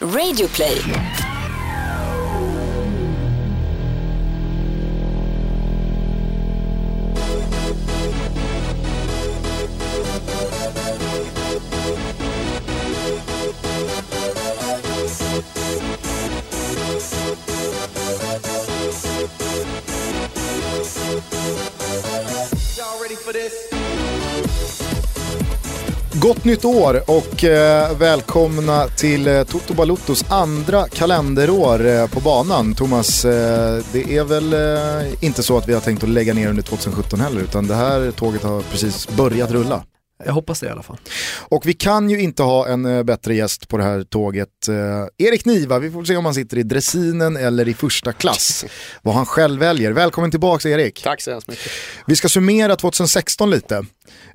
Radioplay. Gott nytt år och eh, välkomna till eh, Toto Baluttos andra kalenderår eh, på banan. Thomas, eh, det är väl eh, inte så att vi har tänkt att lägga ner under 2017 heller utan det här tåget har precis börjat rulla. Jag hoppas det i alla fall. Och vi kan ju inte ha en eh, bättre gäst på det här tåget. Eh, Erik Niva, vi får se om han sitter i dressinen eller i första klass. Vad han själv väljer. Välkommen tillbaka Erik. Tack så hemskt mycket. Vi ska summera 2016 lite.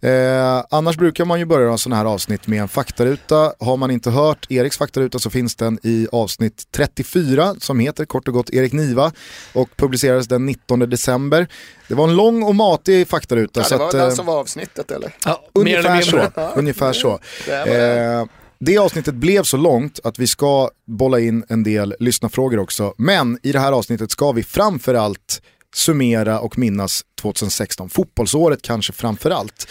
Eh, annars brukar man ju börja sådana här avsnitt med en faktaruta. Har man inte hört Eriks faktaruta så finns den i avsnitt 34 som heter kort och gott Erik Niva och publicerades den 19 december. Det var en lång och matig faktaruta. Ja, så det var att, den eh, som var avsnittet eller? Ja, Ungefär så. Ungefär så. Det. Eh, det avsnittet blev så långt att vi ska bolla in en del lyssnarfrågor också. Men i det här avsnittet ska vi framförallt summera och minnas 2016. Fotbollsåret kanske framförallt.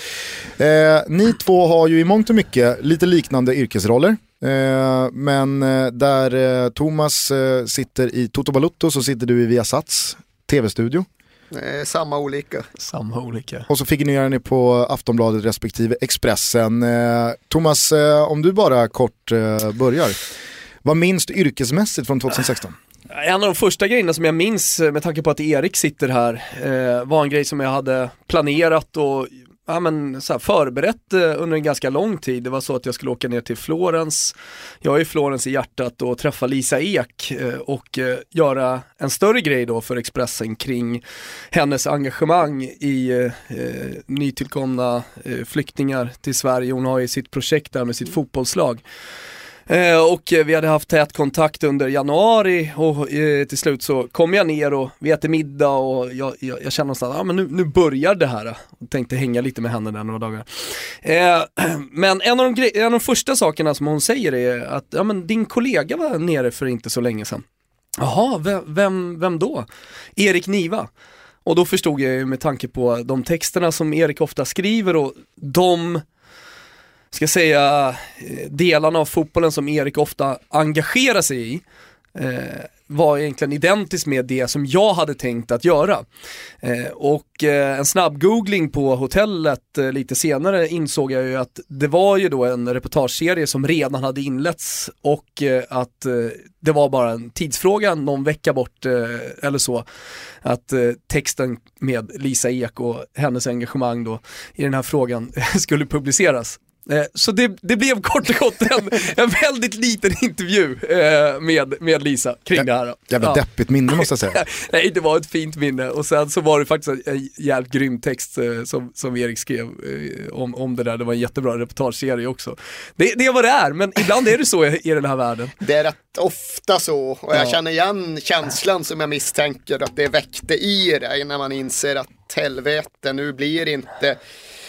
Eh, ni två har ju i mångt och mycket lite liknande yrkesroller. Eh, men eh, där eh, Thomas eh, sitter i Toto Balutto så sitter du i Viasats tv-studio. Eh, samma olika. Samma olika. Och så figurerar ni på Aftonbladet respektive Expressen. Eh, Thomas, eh, om du bara kort eh, börjar. Vad minns du yrkesmässigt från 2016? En av de första grejerna som jag minns eh, med tanke på att Erik sitter här eh, var en grej som jag hade planerat och ja, men, så här, förberett eh, under en ganska lång tid. Det var så att jag skulle åka ner till Florens, jag är Florens i hjärtat och träffa Lisa Ek eh, och göra en större grej då för Expressen kring hennes engagemang i eh, eh, nytillkomna eh, flyktingar till Sverige. Hon har ju sitt projekt där med sitt fotbollslag. Eh, och vi hade haft tät kontakt under januari och eh, till slut så kom jag ner och vi äter middag och jag, jag, jag kände någonstans, att men nu, nu börjar det här. Och tänkte hänga lite med henne där några dagar. Eh, men en av, de gre- en av de första sakerna som hon säger är att, ja men din kollega var nere för inte så länge sedan. Jaha, vem, vem, vem då? Erik Niva. Och då förstod jag ju med tanke på de texterna som Erik ofta skriver och de ska säga, eh, delarna av fotbollen som Erik ofta engagerar sig i eh, var egentligen identiskt med det som jag hade tänkt att göra. Eh, och eh, en snabb googling på hotellet eh, lite senare insåg jag ju att det var ju då en reportageserie som redan hade inletts och eh, att eh, det var bara en tidsfråga, någon vecka bort eh, eller så, att eh, texten med Lisa Ek och hennes engagemang då i den här frågan skulle publiceras. Eh, Så det, det blev kort och gott en, en väldigt liten intervju eh, med, med Lisa kring det här. då. Jävla Ja. deppigt minne måste jag säga. Nej, det var ett fint minne och sen så var det faktiskt en, jävligt grym text eh, som, som Erik skrev om, om det där. Det var en jättebra reportageserie också. Det, det är vad det är, men ibland är det så i, i den här världen. Det är rätt ofta så och jag Ja. känner igen känslan som jag misstänker att det väckte i dig när man inser att helvete nu blir inte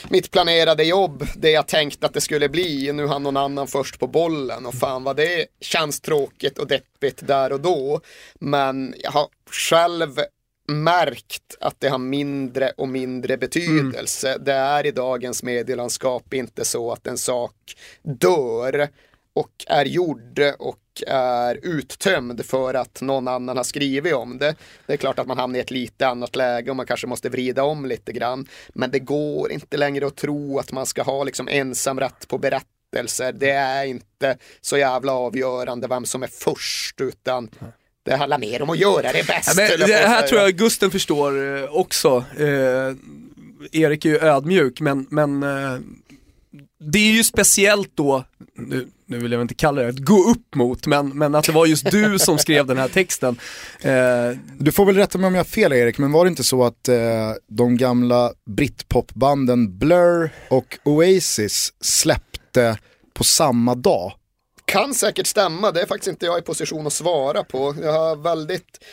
mitt planerade jobb det jag tänkt att det skulle bli. Nu har någon annan först på bollen och fan vad det känns tråkigt och deppigt där och då. Men jag har själv märkt att det har mindre och mindre betydelse. Det är i dagens medielandskap inte så att en sak dör och är gjord och är uttömd för att någon annan har skrivit om det. Det är klart att man hamnar i ett lite annat läge och man kanske måste vrida om lite grann. Men det går inte längre att tro att man ska ha liksom ensamrätt på berättelser. Det är inte så jävla avgörande vem som är först utan det handlar mer om att göra det bäst. Ja, men det här tror jag Gusten förstår eh, också. Eh, Erik är ju ödmjuk men, men eh, det är ju speciellt då, nu, nu vill jag inte kalla det att gå upp mot, men, men att det var just du som skrev den här texten. Eh, Du får väl rätta mig om jag har fel Erik, men var det inte så att eh, de gamla britpopbanden Blur och Oasis släppte på samma dag? Kan säkert stämma, det är faktiskt inte jag i position att svara på. Jag har väldigt,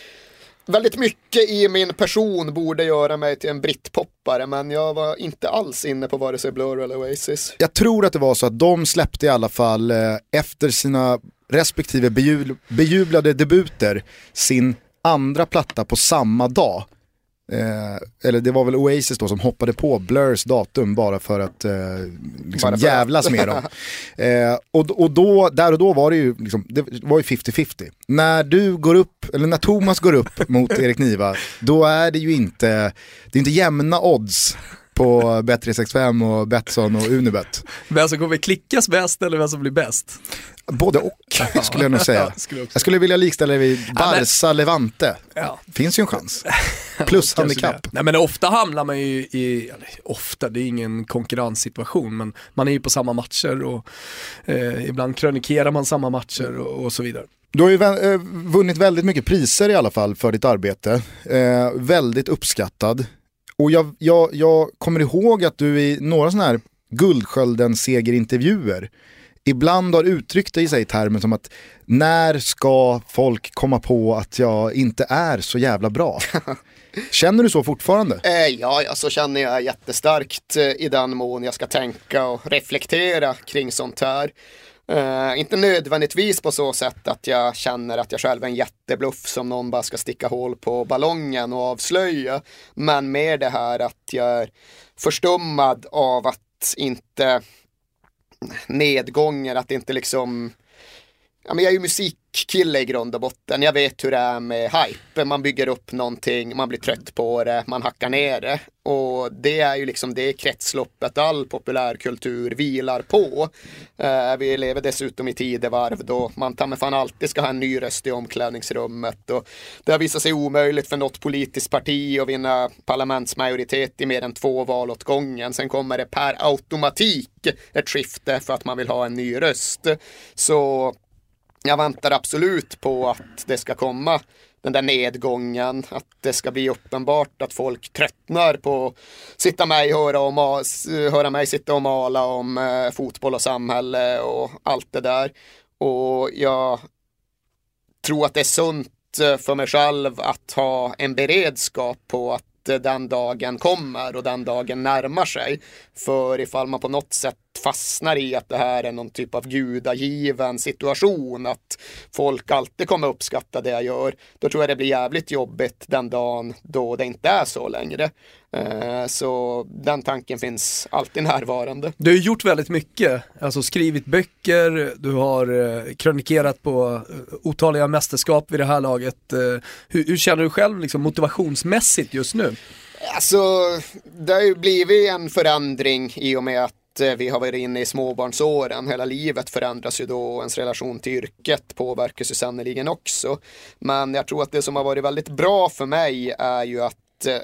väldigt mycket i min person borde göra mig till en brittpoppare, men jag var inte alls inne på vare sig Blur eller Oasis. Jag tror att det var så att de släppte i alla fall eh, efter sina respektive bejublade debuter sin andra platta på samma dag. Eh, eller det var väl Oasis då som hoppade på Blurs datum bara för att eh, liksom Bara för jävlas med dem. Eh, och, och då, där och då var det ju liksom, det var ju 50-50. När du går upp, eller när Thomas går upp mot Erik Niva, då är det ju inte, det är inte jämna odds på Bet365 och Betsson och Unibet. Vem som kommer klickas bäst eller vem som blir bäst? Både och skulle jag nog säga. Skulle jag skulle vilja likställa det vid men- Barca Levante. Ja. Finns ju en chans. Plus handikapp. Nej men ofta hamnar man ju i, ofta, det är ingen konkurrenssituation, men man är ju på samma matcher och eh, ibland krönikerar man samma matcher och, och så vidare. Du har ju eh, vunnit väldigt mycket priser i alla fall för ditt arbete. Eh, väldigt uppskattad. Och jag, jag, jag kommer ihåg att du i några sådana här Guldskölden-segerintervjuer ibland har uttryckt dig i sig i termer som att när ska folk komma på att jag inte är så jävla bra? Känner du så fortfarande? Eh, ja, ja, så känner jag jättestarkt eh, i den mån jag ska tänka och reflektera kring sånt här. Eh, inte nödvändigtvis på så sätt att jag känner att jag själv är en jättebluff som någon bara ska sticka hål på ballongen och avslöja. Men mer det här att jag är förstummad av att inte nedgångar, att inte liksom Ja, men jag är ju musikkille i grund och botten. Jag vet hur det är med hype. Man bygger upp någonting, man blir trött på det, man hackar ner det. Och det är ju liksom det kretsloppet all populärkultur vilar på. Eh, vi lever dessutom i tidevarv då man ta mig fan alltid ska ha en ny röst i omklädningsrummet. Och det har visat sig omöjligt för något politiskt parti att vinna parlamentsmajoritet i mer än två val åt gången. Sen kommer det per automatik ett skifte för att man vill ha en ny röst. Så jag väntar absolut på att det ska komma den där nedgången, att det ska bli uppenbart att folk tröttnar på att sitta mig höra, om, höra mig sitta och mala om eh, fotboll och samhälle och allt det där. Och jag tror att det är sunt eh, för mig själv att ha en beredskap på att eh, den dagen kommer och den dagen närmar sig. För ifall man på något sätt fastnar i att det här är någon typ av gudagiven situation, att folk alltid kommer uppskatta det jag gör, då tror jag det blir jävligt jobbigt den dagen då det inte är så längre. Eh, Så den tanken finns alltid närvarande. Du har gjort väldigt mycket, alltså skrivit böcker, du har eh, krönikerat på eh, otaliga mästerskap vid det här laget. Hur, hur känner du själv liksom, motivationsmässigt just nu? Alltså, det har ju blivit en förändring i och med att Eh, vi har varit inne i småbarnsåren. Hela livet förändras ju då och ens relation till yrket påverkas ju sannerligen också. Men jag tror att det som har varit väldigt bra för mig är ju att eh,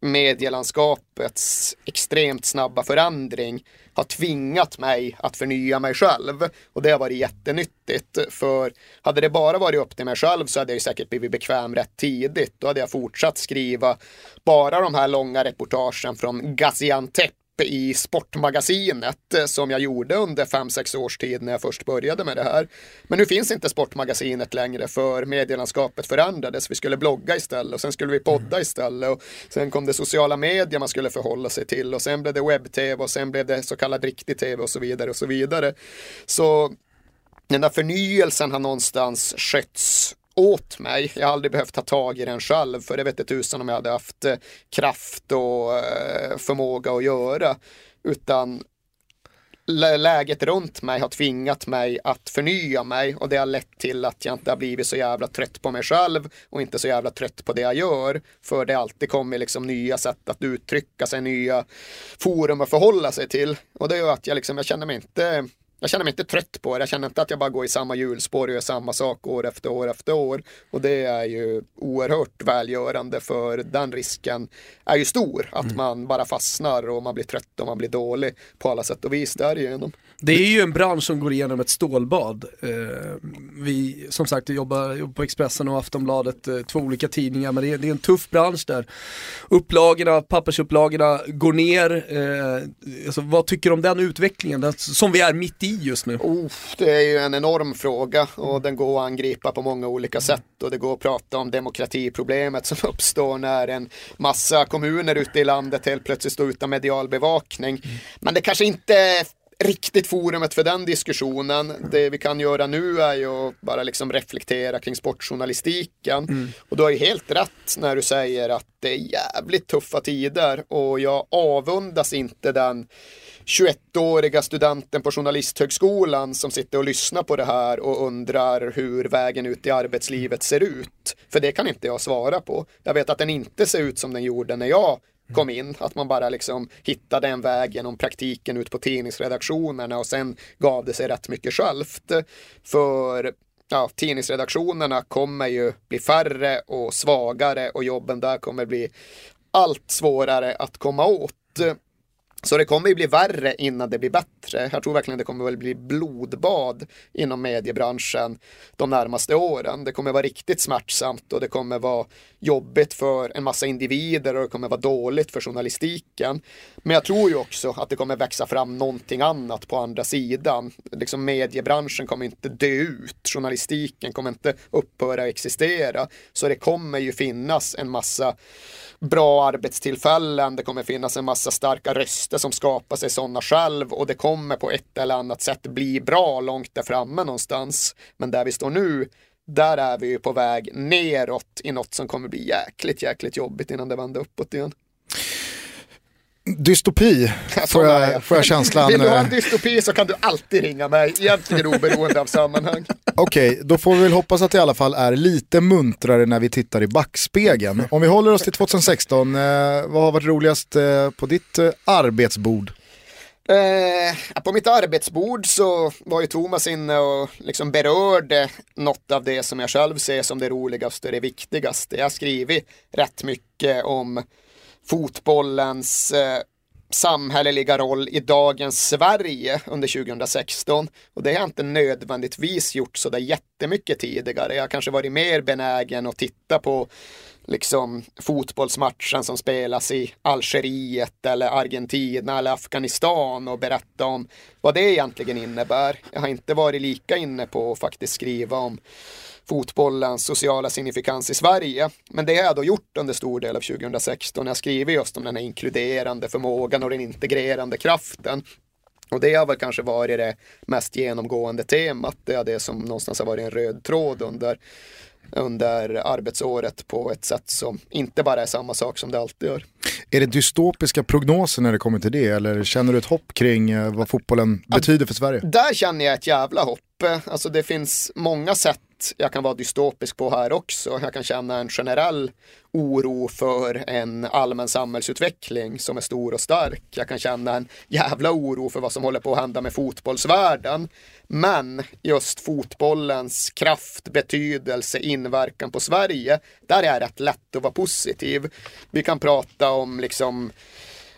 medielandskapets extremt snabba förändring har tvingat mig att förnya mig själv. Och det har varit jättenyttigt. För hade det bara varit upp till mig själv så hade jag ju säkert blivit bekväm rätt tidigt. Då hade jag fortsatt skriva bara de här långa reportagen från Gaziantep i Sportmagasinet eh, som jag gjorde under 5-6 års tid när jag först började med det här. Men nu finns inte Sportmagasinet längre för medielandskapet förändrades. Vi skulle blogga istället och sen skulle vi podda istället och sen kom det sociala medier man skulle förhålla sig till och sen blev det webb-tv och sen blev det så kallad riktig tv och så vidare och så vidare. Så den där förnyelsen har någonstans skötts åt mig. Jag har aldrig behövt ta tag i den själv för det vete tusan om jag hade haft eh, kraft och eh, förmåga att göra. Utan läget runt mig har tvingat mig att förnya mig och det har lett till att jag inte har blivit så jävla trött på mig själv och inte så jävla trött på det jag gör. För det alltid kommer liksom nya sätt att uttrycka sig, nya forum att förhålla sig till. Och det gör att jag liksom, jag känner mig inte jag känner mig inte trött på det. Jag känner inte att jag bara går i samma hjulspår och gör samma sak år efter år efter år. Och det är ju oerhört välgörande för den risken är ju stor. Att man bara fastnar och man blir trött och man blir dålig på alla sätt och vis därigenom. Det är ju en bransch som går igenom ett stålbad. Eh, vi, som sagt, jobbar, på Expressen och Aftonbladet, eh, två olika tidningar, men det är, en tuff bransch där. Upplagorna, pappersupplagorna går ner. Eh, alltså, vad tycker du om den utvecklingen, som vi är mitt i just nu? Oh, det är ju en enorm fråga och den går att angripa på många olika sätt och det går att prata om demokratiproblemet som uppstår när en massa kommuner ute i landet helt plötsligt står utan medial bevakning. Men det kanske inte riktigt forumet för den diskussionen. Det vi kan göra nu är ju att bara liksom reflektera kring sportjournalistiken. Mm. Och du har ju helt rätt när du säger att det är jävligt tuffa tider och jag avundas inte den 21-åriga studenten på Journalisthögskolan som sitter och lyssnar på det här och undrar hur vägen ut i arbetslivet ser ut. För det kan inte jag svara på. Jag vet att den inte ser ut som den gjorde när jag kom in. Att man bara liksom hittade en väg genom praktiken ut på tidningsredaktionerna och sen gav det sig rätt mycket självt. För ja, tidningsredaktionerna kommer ju bli färre och svagare och jobben där kommer bli allt svårare att komma åt. Så det kommer ju bli värre innan det blir bättre. Jag tror verkligen det kommer väl bli blodbad inom mediebranschen de närmaste åren. Det kommer vara riktigt smärtsamt och det kommer vara jobbigt för en massa individer och det kommer vara dåligt för journalistiken. Men jag tror ju också att det kommer växa fram någonting annat på andra sidan. Liksom mediebranschen kommer inte dö ut, journalistiken kommer inte upphöra existera. Så det kommer ju finnas en massa bra arbetstillfällen, det kommer finnas en massa starka röster som skapar sig sådana själv och det kommer på ett eller annat sätt bli bra långt där framme någonstans. Men där vi står nu, där är vi ju på väg neråt i något som kommer bli jäkligt, jäkligt jobbigt innan det vänder uppåt igen. Dystopi, får jag, får jag känslan. Vill du ha en dystopi så kan du alltid ringa mig, egentligen oberoende av sammanhang. Okej, okay, då får vi väl hoppas att det i alla fall är lite muntrare när vi tittar i backspegeln. Om vi håller oss till 2016, eh, vad har varit roligast eh, på ditt eh, arbetsbord? Eh, på mitt arbetsbord så var ju Thomas inne och liksom berörde något av det som jag själv ser som det roligaste och det viktigaste. Jag har skrivit rätt mycket om fotbollens eh, samhälleliga roll i dagens Sverige under 2016. Och det har jag inte nödvändigtvis gjort så där jättemycket tidigare. Jag har kanske varit mer benägen att titta på liksom fotbollsmatchen som spelas i Algeriet eller Argentina eller Afghanistan och berätta om vad det egentligen innebär. Jag har inte varit lika inne på att faktiskt skriva om fotbollens sociala signifikans i Sverige. Men det har jag då gjort under stor del av 2016. Jag skriver just om den här inkluderande förmågan och den integrerande kraften. Och det har väl kanske varit det mest genomgående temat. Det är det som någonstans har varit en röd tråd under, under arbetsåret på ett sätt som inte bara är samma sak som det alltid gör. Är det dystopiska prognoser när det kommer till det eller känner du ett hopp kring eh, vad fotbollen betyder för Sverige? Där känner jag ett jävla hopp. Alltså det finns många sätt jag kan vara dystopisk på här också. Jag kan känna en generell oro för en allmän samhällsutveckling som är stor och stark. Jag kan känna en jävla oro för vad som håller på att hända med fotbollsvärlden. Men just fotbollens kraft, betydelse, inverkan på Sverige, där är det rätt lätt att vara positiv. Vi kan prata om liksom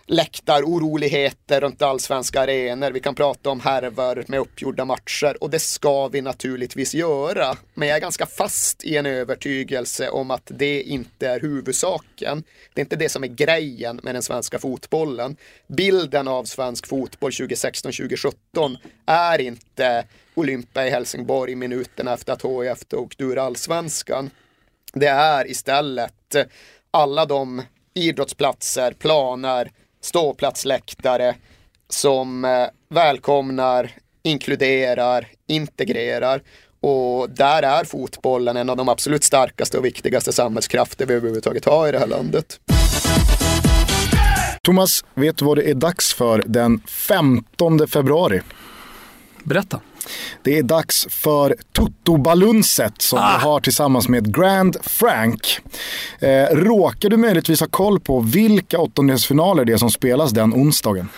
läktaroroligheter runt allsvenska arenor. Vi kan prata om härvor med uppgjorda matcher och det ska vi naturligtvis göra. Men jag är ganska fast i en övertygelse om att det inte är huvudsaken. Det är inte det som är grejen med den svenska fotbollen. Bilden av svensk fotboll 2016-2017 är inte Olympia i Helsingborg minuterna efter att HIF tog ur allsvenskan. Det är istället alla de idrottsplatser, planer, ståplatsläktare som eh, välkomnar, inkluderar, integrerar. Och där är fotbollen en av de absolut starkaste och viktigaste samhällskrafter vi överhuvudtaget har i det här landet. Thomas, vet du vad det är dags för den 15 februari? Berätta. Det är dags för Toto-balunset som ah. vi har tillsammans med Grand Frank. Eh, råkar du möjligtvis ha koll på vilka åttondelsfinaler det är som spelas den onsdagen?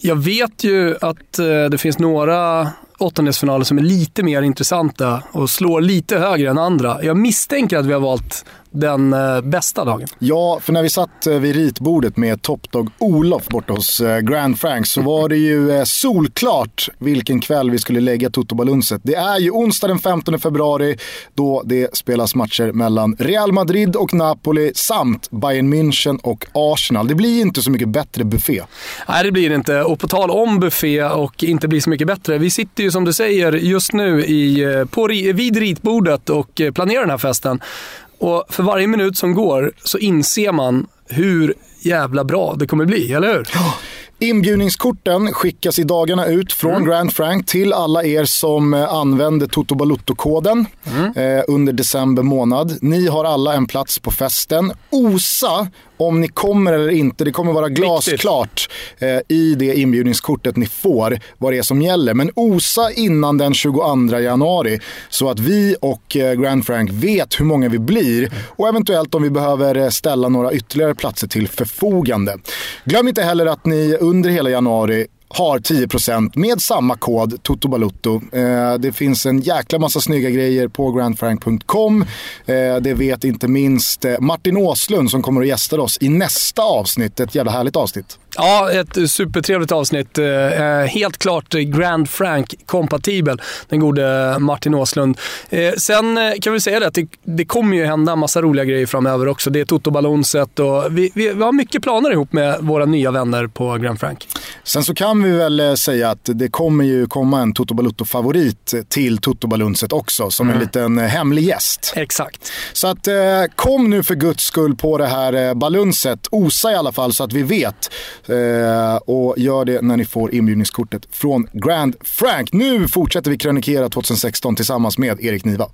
Jag vet ju att eh, det finns några åttondelsfinaler som är lite mer intressanta och slår lite högre än andra. Jag misstänker att vi har valt den eh, bästa dagen. Ja, för när vi satt eh, vid ritbordet med toppdog Olof borta hos eh, Grand Franks så var det ju solklart vilken kväll vi skulle lägga Toto Balunset. Det är ju onsdag den 15 februari då det spelas matcher mellan Real Madrid och Napoli samt Bayern München och Arsenal. Det blir inte så mycket bättre buffé. Nej, det blir det inte. Och på tal om buffé och inte bli så mycket bättre. Vi sitter ju som du säger just nu i, på, vid ritbordet och planerar den här festen. Och för varje minut som går så inser man hur jävla bra det kommer bli, eller hur? Inbjudningskorten skickas i dagarna ut från Mm. Grand Frank till alla er som eh, använder Toto Balutto-koden Mm. eh, under december månad. Ni har alla en plats på festen. Osa om ni kommer eller inte. Det kommer vara glasklart eh, i det inbjudningskortet ni får vad det är som gäller. Men osa innan den 22 januari så att vi och eh, Grand Frank vet hur många vi blir och eventuellt om vi behöver eh, ställa några ytterligare platser till förfogande. Glöm inte heller att ni under hela januari har 10% med samma kod Toto Balutto. Eh, det finns en jäkla massa snygga grejer på grandfrank.com. Eh, det vet inte minst eh, Martin Åslund som kommer att gästa oss i nästa avsnitt. Ett jävla härligt avsnitt. Ja, ett supertrevligt avsnitt. Eh, helt klart Grand Frank-kompatibel, den gode Martin Åslund. Eh, sen eh, kan vi säga det att det, det kommer ju hända massa roliga grejer framöver också. Det är Toto Balonset och vi, vi, vi har mycket planer ihop med våra nya vänner på Grand Frank. Sen så kan vi väl eh, säga att det kommer ju komma en Toto Balutto-favorit till Toto Balunset också som en liten eh, hemlig gäst. Exakt. Så att eh, kom nu för guds skull på det här eh, balunset. Osa i alla fall så att vi vet. Eh, och gör det när ni får inbjudningskortet från Grand Frank. Nu fortsätter vi krönikera 2016 tillsammans med Erik Niva.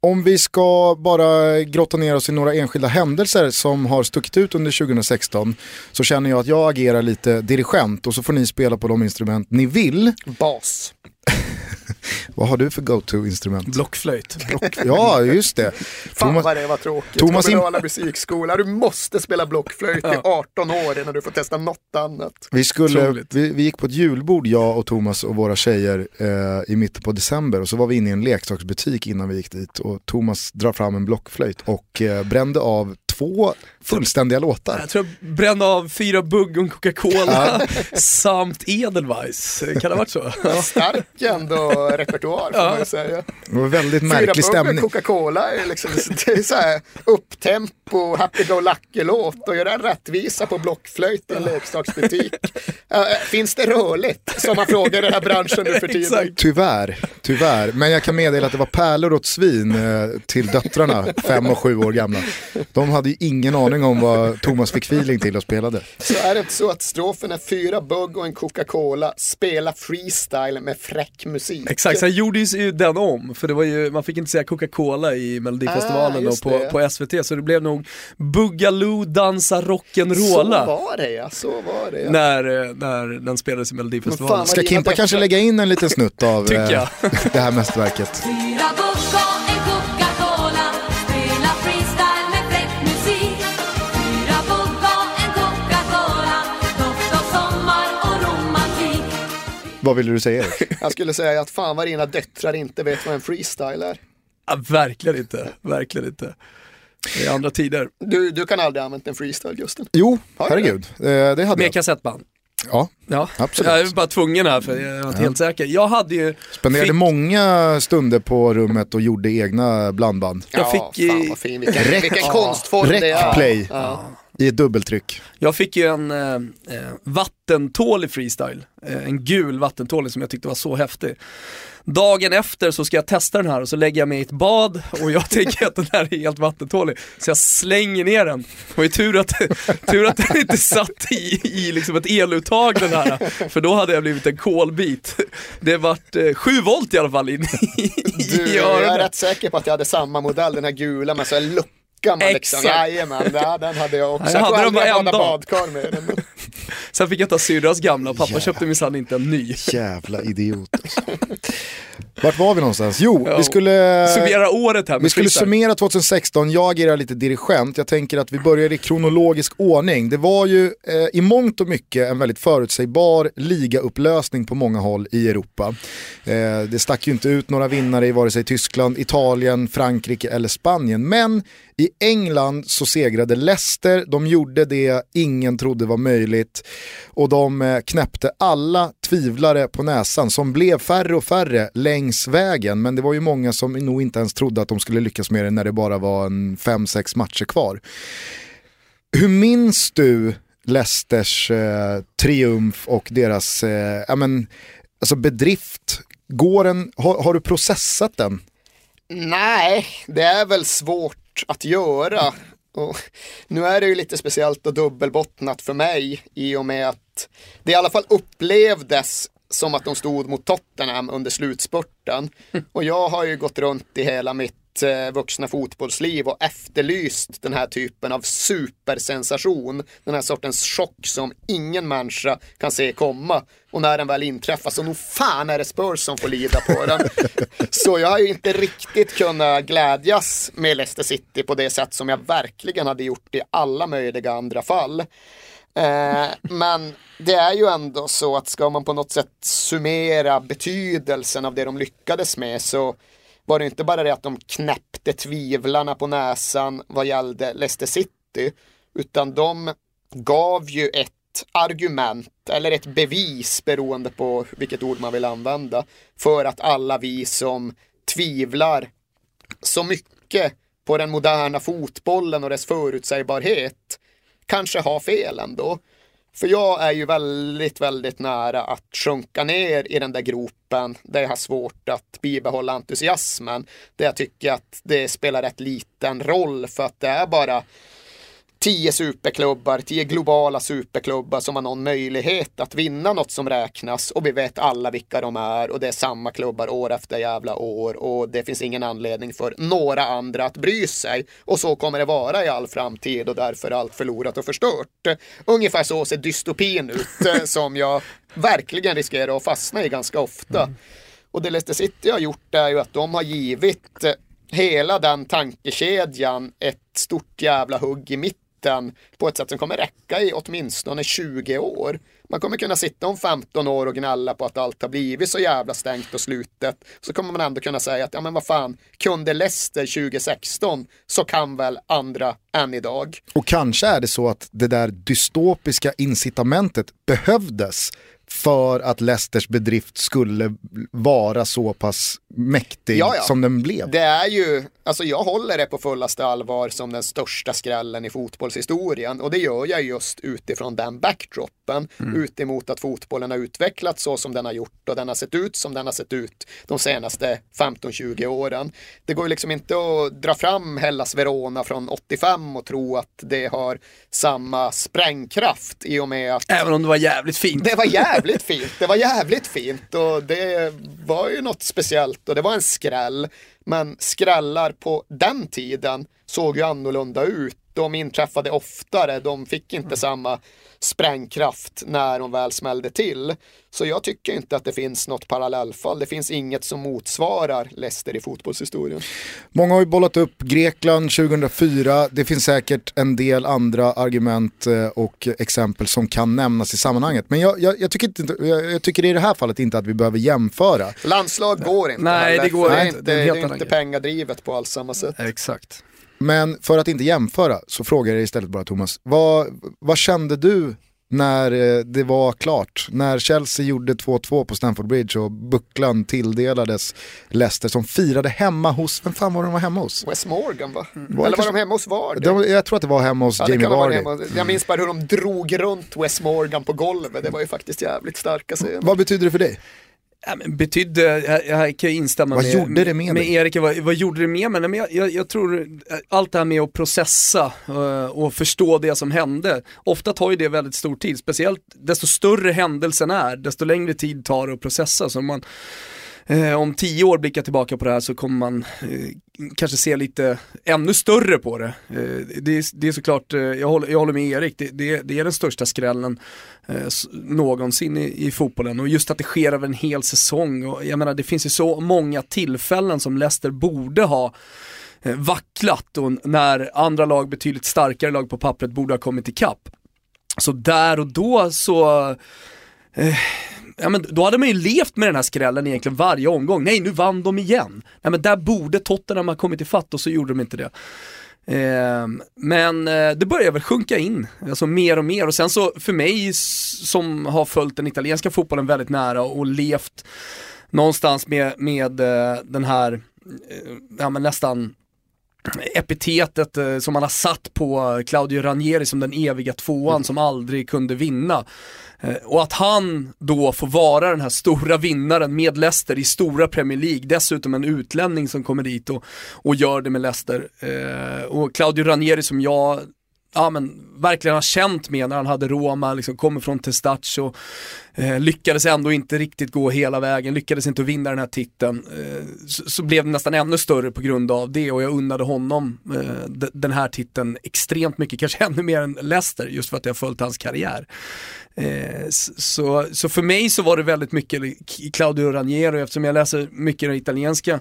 Om vi ska bara grotta ner oss i några enskilda händelser som har stuckit ut under 2016 så känner jag att jag agerar lite dirigent och så får ni spela på de instrument ni vill. Bas. Vad har du för go-to-instrument? Blockflöjt. Ja, just det. Fan Thomas- vad det var tråkigt. Thomas Kommunala musikskola, du måste spela blockflöjt i 18 år innan du får testa något annat. Vi, skulle, vi, vi gick på ett julbord, jag och Thomas och våra tjejer eh, i mitten på december och så var vi inne i en leksaksbutik innan vi gick dit och Thomas drar fram en blockflöjt och eh, brände av två fullständiga låtar. Jag tror jag brände av fyra bugg och Coca-Cola samt Edelweiss. Kan det ha varit så? Stark ändå repertoar får man ju säga. Det var väldigt Fyra märklig bugg stämning. Coca-Cola är liksom, det är så här upptempo, happy go lucky-låt och göra rättvisa på blockflöjt i en leksaksbutik. Finns det rörligt? Som man frågar i den här branschen nu för tiden. Tyvärr, tyvärr. Men jag kan meddela att det var pärlor åt svin eh, till döttrarna, fem och sju år gamla. De hade ju ingen aning om vad Thomas fick feeling till och spelade. Så är det inte så att strofen är fyra bugg och en Coca-Cola, spela freestyle med fräck musik. Exakt, sen gjordes ju den om, för det var ju, man fick inte säga Coca-Cola i Melodifestivalen Ah, och på, det. på SVT, så det blev nog Boogaloo dansa Så rock'n'rolla var det ja, så var det ja. när, eh, när den spelades i Melodifestivalen. fan, Ska Kimpa kanske lägga in en liten snutt av eh, det här mästerverket? Vad ville du säga Erik? Jag skulle säga att fan vad dina döttrar inte vet vad en freestyle är. Ja, verkligen inte, verkligen inte. Det är andra tider. Du, du kan aldrig använt en freestyle Gusten. Jo, herregud. Eh, det hade Med jag. kassettband. Ja, Ja, Absolut. jag är bara tvungen här för jag är inte helt säker. Jag hade ju, spenderade Fick- många stunder på rummet och gjorde egna blandband. Jag ja, fick i- fan vad fin, vilken, Rec- vilken konstform det är. Recplay Ja. I ett dubbeltryck. jag fick ju en eh, eh, vattentålig freestyle. Eh, en gul vattentålig som jag tyckte var så häftig. Dagen efter så ska jag testa den här och så lägger jag mig i ett bad och jag tänker att den här är helt vattentålig. Så jag slänger ner den. Det var ju tur att, tur att den inte satt i, i liksom ett eluttag den här. För då hade jag blivit en kolbit. Det vart eh, 7 volt i alla fall in i, Du, i jag är öronen. rätt säker på att jag hade samma modell, den här gula med så här lucka man liksom. Exakt. Jajamän, ja, den hade jag också. Ja, jag hade dem jag en badade dag. badkar med den. Sen fick jag ta syrras gamla och pappa köpte minsann inte en ny. Jävla idiot alltså. Vart var vi någonstans? Jo, Ja. vi skulle... Summera året här Vi skulle freestyle. summera 2016, jag agerar lite dirigent. Jag tänker att vi börjar i kronologisk ordning. Det var ju eh, i mångt och mycket en väldigt förutsägbar ligaupplösning på många håll i Europa. Eh, det stack ju inte ut några vinnare i vare sig Tyskland, Italien, Frankrike eller Spanien. Men i England så segrade Leicester, de gjorde det ingen trodde var möjligt och de eh, knäppte alla tvivlare på näsan som blev färre och färre längs vägen. Men det var ju många som nog inte ens trodde att de skulle lyckas med det när det bara var en fem sex matcher kvar. Hur minns du Leicesters eh, triumf och deras eh, ja, men, alltså bedrift? Går den, har, har du processat den? Nej, det är väl svårt att göra. Och nu är det ju lite speciellt och dubbelbottnat för mig i och med att det i alla fall upplevdes som att de stod mot Tottenham under slutspurten. Och jag har ju gått runt i hela mitt vuxna fotbollsliv och efterlyst den här typen av supersensation. Den här sortens chock som ingen människa kan se komma. Och när den väl inträffar så nog fan är det Spurs som får lida på den. så jag har ju inte riktigt kunnat glädjas med Leicester City på det sätt som jag verkligen hade gjort i alla möjliga andra fall. Eh, men det är ju ändå så att ska man på något sätt summera betydelsen av det de lyckades med så var det inte bara det att de knäppte tvivlarna på näsan vad gällde Leicester City, utan de gav ju ett argument eller ett bevis beroende på vilket ord man vill använda för att alla vi som tvivlar så mycket på den moderna fotbollen och dess förutsägbarhet kanske har fel ändå. För jag är ju väldigt, väldigt nära att sjunka ner i den där gropen där jag har svårt att bibehålla entusiasmen. Där jag tycker att det spelar rätt liten roll för att det är bara tio superklubbar, tio globala superklubbar som har någon möjlighet att vinna något som räknas och vi vet alla vilka de är och det är samma klubbar år efter jävla år och det finns ingen anledning för några andra att bry sig och så kommer det vara i all framtid och därför är allt förlorat och förstört. Ungefär så ser dystopin ut eh, som jag verkligen riskerar att fastna i ganska ofta. Och det Leicester City har gjort är ju att de har givit eh, hela den tankekedjan ett stort jävla hugg i mitten på ett sätt som kommer räcka i åtminstone 20 år. Man kommer kunna sitta om 15 år och gnälla på att allt har blivit så jävla stängt och slutet. Så kommer man ändå kunna säga att ja men vad fan, kunde Leicester 2016 så kan väl andra än idag. Och kanske är det så att det där dystopiska incitamentet behövdes för att Leicesters bedrift skulle vara så pass mäktig Ja, ja. som den blev. Det är ju, alltså jag håller det på fullaste allvar som den största skrällen i fotbollshistorien och det gör jag just utifrån den backdropen, utemot att fotbollen har utvecklats så som den har gjort och den har sett ut som den har sett ut de senaste 15-20 åren. Det går ju liksom inte att dra fram Hellas Verona från 85 och tro att det har samma sprängkraft i och med att Även om det var jävligt fint. det var jävligt fint, det var jävligt fint och det var ju något speciellt och det var en skräll. Men skrällar på den tiden såg ju annorlunda ut. De inträffade oftare, de fick inte samma sprängkraft när de väl smällde till. Så jag tycker inte att det finns något parallellfall. Det finns inget som motsvarar Leicester i fotbollshistorien. Många har ju bollat upp Grekland 2004, det finns säkert en del andra argument eh, och exempel som kan nämnas i sammanhanget. Men jag, jag, jag, tycker, inte, jag, jag tycker i det här fallet inte att vi behöver jämföra. Landslag går inte Nej, heller, det går för inte. Det Det är det är inte pengadrivet på alls samma sätt. Exakt. Men för att inte jämföra så frågar jag istället bara Thomas, vad, vad kände du när eh, det var klart? När Chelsea gjorde 2-2 på Stamford Bridge och bucklan tilldelades Leicester som firade hemma hos, vem fan var de var hemma hos? Wes Morgan va? Var det Eller var de hemma hos Vardy? De, jag tror att det var hemma hos Ja, Jamie Vardy. hemma. Jag minns bara hur de drog runt Wes Morgan på golvet. Det var ju faktiskt jävligt starka scener. Vad betyder det för dig? Ja, men betydde, jag, jag kan ju instämma Vad med, gjorde det med med? Erik, vad, vad gjorde det med mig? Men jag, jag, jag tror eh, allt det här med att processa eh, och förstå det som hände, ofta tar ju det väldigt stor tid, speciellt desto större händelsen är, desto längre tid tar det att processa. Så man eh, om tio år blickar tillbaka på det här så kommer man eh, kanske se lite ännu större på det. Eh, det, är, det är såklart, eh, jag, håller, jag håller med Erik, det, det, det är den största skrällen eh, någonsin i, i fotbollen och just att det sker över en hel säsong och jag menar det finns ju så många tillfällen som Leicester borde ha eh, vacklat och när andra lag, betydligt starkare lag på pappret borde ha kommit ikapp. Så där och då så eh, Ja, men då hade man ju levt med den här skrällen egentligen varje omgång. Nej, nu vann de igen. Nej, men där borde Tottenham ha kommit ifatt och så gjorde de inte det. Eh, men eh, det börjar väl sjunka in, alltså mer och mer. Och sen så för mig som har följt den italienska fotbollen väldigt nära och levt någonstans med, med eh, den här, eh, ja men nästan epitetet eh, som man har satt på Claudio Ranieri som den eviga tvåan som aldrig kunde vinna. Eh, och att han då får vara den här stora vinnaren med Leicester i stora Premier League, dessutom en utlänning som kommer dit och, och gör det med Leicester. Eh, och Claudio Ranieri som jag ja, men, verkligen har känt med när han hade Roma, liksom, kommer från Testaccio, eh, lyckades ändå inte riktigt gå hela vägen, lyckades inte vinna den här titeln. Eh, så, så, blev det nästan ännu större på grund av det och jag unnade honom eh, den här titeln extremt mycket, kanske ännu mer än Leicester, just för att jag har följt hans karriär. Eh, så, så för mig så var det väldigt mycket Claudio Ranieri eftersom jag läser mycket i de italienska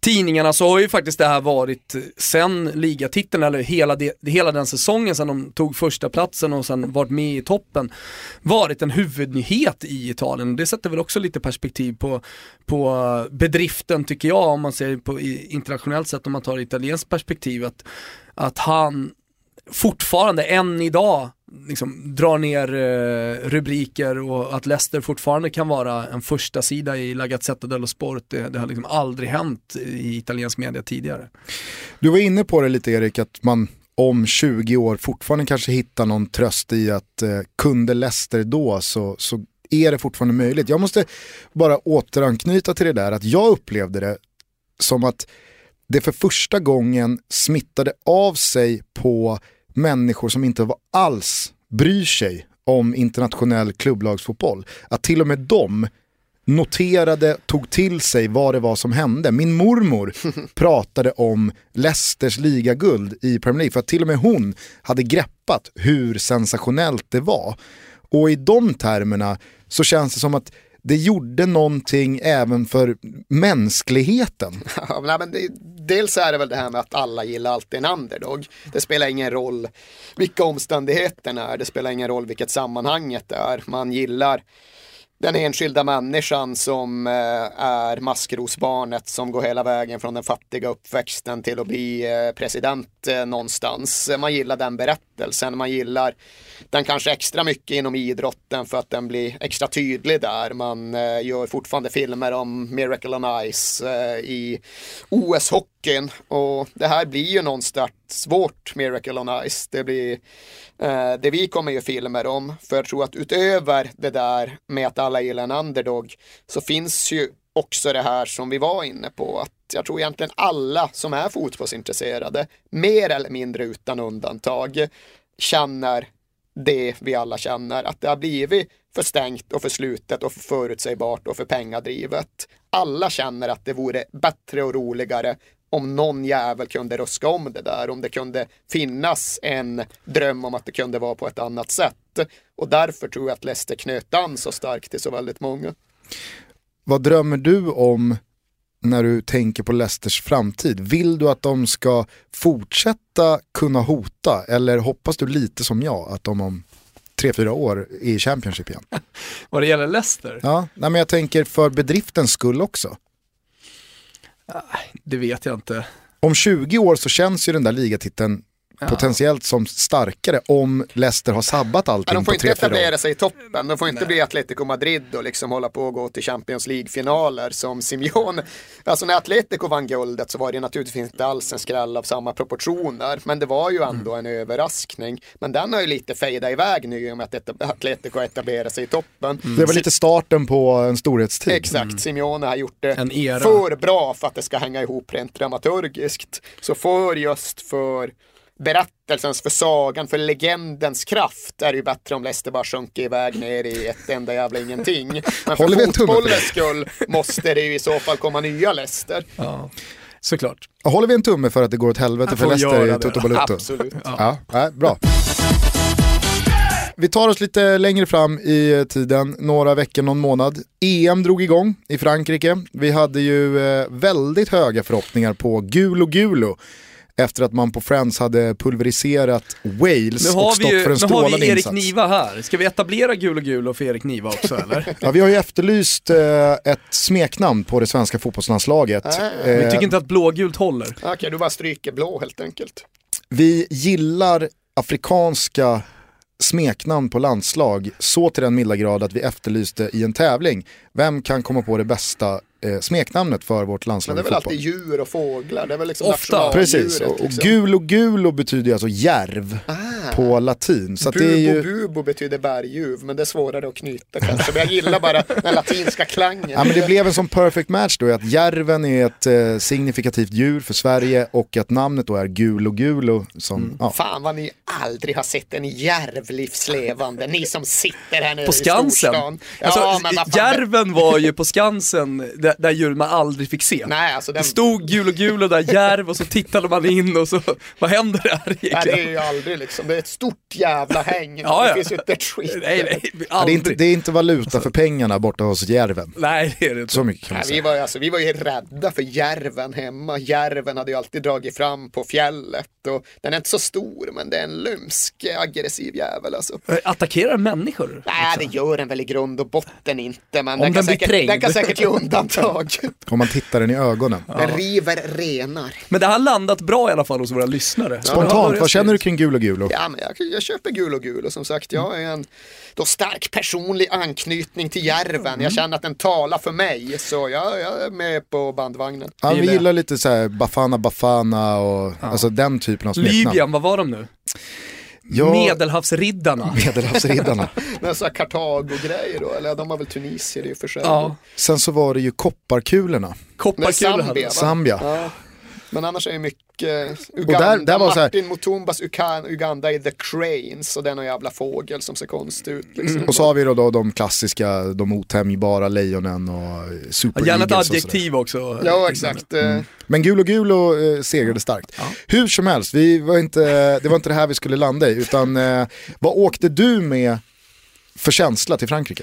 tidningarna så har ju faktiskt det här varit eh, sen ligatiteln eller hela, de, hela den säsongen sen de tog första platsen och sen varit med i toppen varit en huvudnyhet i Italien. Det sätter väl också lite perspektiv på, på bedriften tycker jag om man ser på internationellt sett om man tar italienskt perspektiv att, att han fortfarande än idag liksom, drar ner eh, rubriker och att Leicester fortfarande kan vara en första sida i La Gazzetta dello Sport, det, det har liksom aldrig hänt i italiensk media tidigare. Du var inne på det lite Erik, att man om 20 år fortfarande kanske hittar någon tröst i att eh, kunde Leicester då så, så är det fortfarande möjligt. Jag måste bara återanknyta till det där att jag upplevde det som att det för första gången smittade av sig på människor som inte var alls bryr sig om internationell klubblagsfotboll. Att till och med de noterade, tog till sig vad det var som hände. Min mormor pratade om Leicesters ligaguld i Premier League för att till och med hon hade greppat hur sensationellt det var. Och i de termerna så känns det som att det gjorde någonting även för mänskligheten. Ja, men det, dels är det väl det här med att alla gillar alltid en underdog. Det spelar ingen roll vilka omständigheterna är, det spelar ingen roll vilket sammanhanget är. Man gillar den enskilda människan som eh, är maskrosbarnet som går hela vägen från den fattiga uppväxten till att bli eh, president eh, någonstans. Man gillar den berättelsen, man gillar den kanske extra mycket inom idrotten för att den blir extra tydlig där. Man gör fortfarande filmer om Miracle on Ice i OS-hockeyn och det här blir ju någonstans vårt Miracle on Ice. Det blir Eh, det vi kommer ju filmer om för jag tror att utöver det där med att alla gillar en underdog så finns ju också det här som vi var inne på att jag tror egentligen alla som är fotbollsintresserade mer eller mindre utan undantag känner det vi alla känner att det har blivit för stängt och för slutet och för förutsägbart och för pengadrivet. Alla känner att det vore bättre och roligare om någon jävel kunde ruska om det där, om det kunde finnas en dröm om att det kunde vara på ett annat sätt. Och därför tror jag att Leicester knöt an så starkt till så väldigt många. Vad drömmer du om när du tänker på Leicesters framtid? Vill du att de ska fortsätta kunna hota eller hoppas du lite som jag att de om tre, fyra år är i Championship igen? Vad det gäller Leicester? Ja, nej, men jag tänker för bedriftens skull också. Det vet jag inte. Om 20 år så känns ju den där ligatiteln potentiellt som starkare om Leicester har sabbat allting ja, de får inte etablera sig i toppen. De får inte bli Atletico Madrid och liksom hålla på och gå till Champions League-finaler som Simeone. Alltså när Atletico vann guldet så var det naturligtvis inte alls en skräll av samma proportioner. Men det var ju ändå en överraskning. Men den har ju lite fejdat iväg nu i och med att Atletico etablerar sig i toppen. Det var lite starten på en storhetstid. Exakt, Simeone har gjort det En era. för bra för att det ska hänga ihop rent dramaturgiskt. Så för just för berättelsens, för sagan, för legendens kraft är det ju bättre om Leicester bara sjunker iväg ner i ett enda jävla ingenting. Men Håller vi för en tumme för det? fotbollens skull måste det ju i så fall komma nya Leicester. Ja, såklart. Håller vi en tumme för att det går åt helvete för Leicester i. Toto Balutto? Absolut. Ja, ja, bra. Vi tar oss lite längre fram i tiden, några veckor, någon månad. EM drog igång i Frankrike. Vi hade ju eh, väldigt höga förhoppningar på Gulo Gulo efter att man på Friends hade pulveriserat Wales Nu och har vi stått ju för en nu har strålande vi Erik insats. Niva här. Ska vi etablera Gul och Gul och för Erik Niva också eller? Ja, vi har ju efterlyst eh, ett smeknamn på det svenska fotbollslandslaget. Vi Eh, tycker inte att blågult håller. Okej, du bara stryker blå helt enkelt. Vi gillar afrikanska smeknamn på landslag så till den milda grad att vi efterlyste i en tävling. Vem kan komma på det bästa eh, smeknamnet för vårt Men landslag det är i väl alltid djur och fåglar, det är väl liksom Ofta. Precis, och, och liksom. gulo gulo betyder alltså järv Ah. på latin. Så att det är Bubo ju... bubo betyder berguv, men det är svårare att knyta kanske. Men jag gillar bara den latinska klangen. Ja, men det blev en sån perfect match då, att järven är ett eh, signifikativt djur för Sverige och att namnet då är gulo gulo. Som, Mm. ja. Fan vad ni aldrig har sett en järv livslevande, ni som sitter här nere På i Skansen. storstan. Ja, Alltså, men vad fan, järven var ju på Skansen, där, där djur man aldrig fick se. Nej, alltså den, Det stod gul och gul och där järv och så tittade man in och så, vad händer där nej, det är egentligen? ju aldrig liksom, det är ett stort jävla häng. Ja, Det ja. finns ju inte ett skit. Nej, nej, Ja, det, är inte, det är inte valuta för pengarna borta hos järven. Nej, det är det inte. Så mycket kan man Nej, vi, säga. var, ju- alltså, vi var ju rädda för järven hemma. Järven hade ju alltid dragit fram på fjället. Och den är inte så stor men det är en lumsk aggressiv jävel alltså. Eh, Attackerar människor? Nej det gör den väl i grund och botten inte men Om den kan, den blir säkert, den kan säkert ge undantag. Om man tittar den i ögonen. Den river renar. Men det har landat bra i alla fall hos våra lyssnare. Spontant, börjat vad känner du kring gulo gulo? Ja men jag, jag köper gul och gul och som sagt jag är en då stark personlig anknytning till järven. Jag känner att den talar för mig så jag, jag är med på bandvagnen. Ja, vi gillar- gillar lite så här Bafana Bafana och alltså den typen av smeknamn. Libyen, vad var de nu? Ja, Medelhavsriddarna. Medelhavsriddarna. Men så här Kartago-grejer då, eller de har väl Tunisier i och för sig. Ja, Sen så var det ju kopparkulorna, Det är kopparkulor hade Zambia? Zambia. Ja. Men annars är det mycket Uganda, där- där var så här- Martin Mutumbas Uganda är The Cranes och någon jävla fågel som ser konstig ut. Liksom. Mm. Och så har vi då, då de klassiska, de otämjbara lejonen och super Ja, Gärna ett och adjektiv också. Ja exakt. eh, Men Gulo Gulo eh, segrade starkt. Hur som helst, vi var inte, det var inte det här vi skulle landa i, utan eh, vad åkte du med för känsla till Frankrike?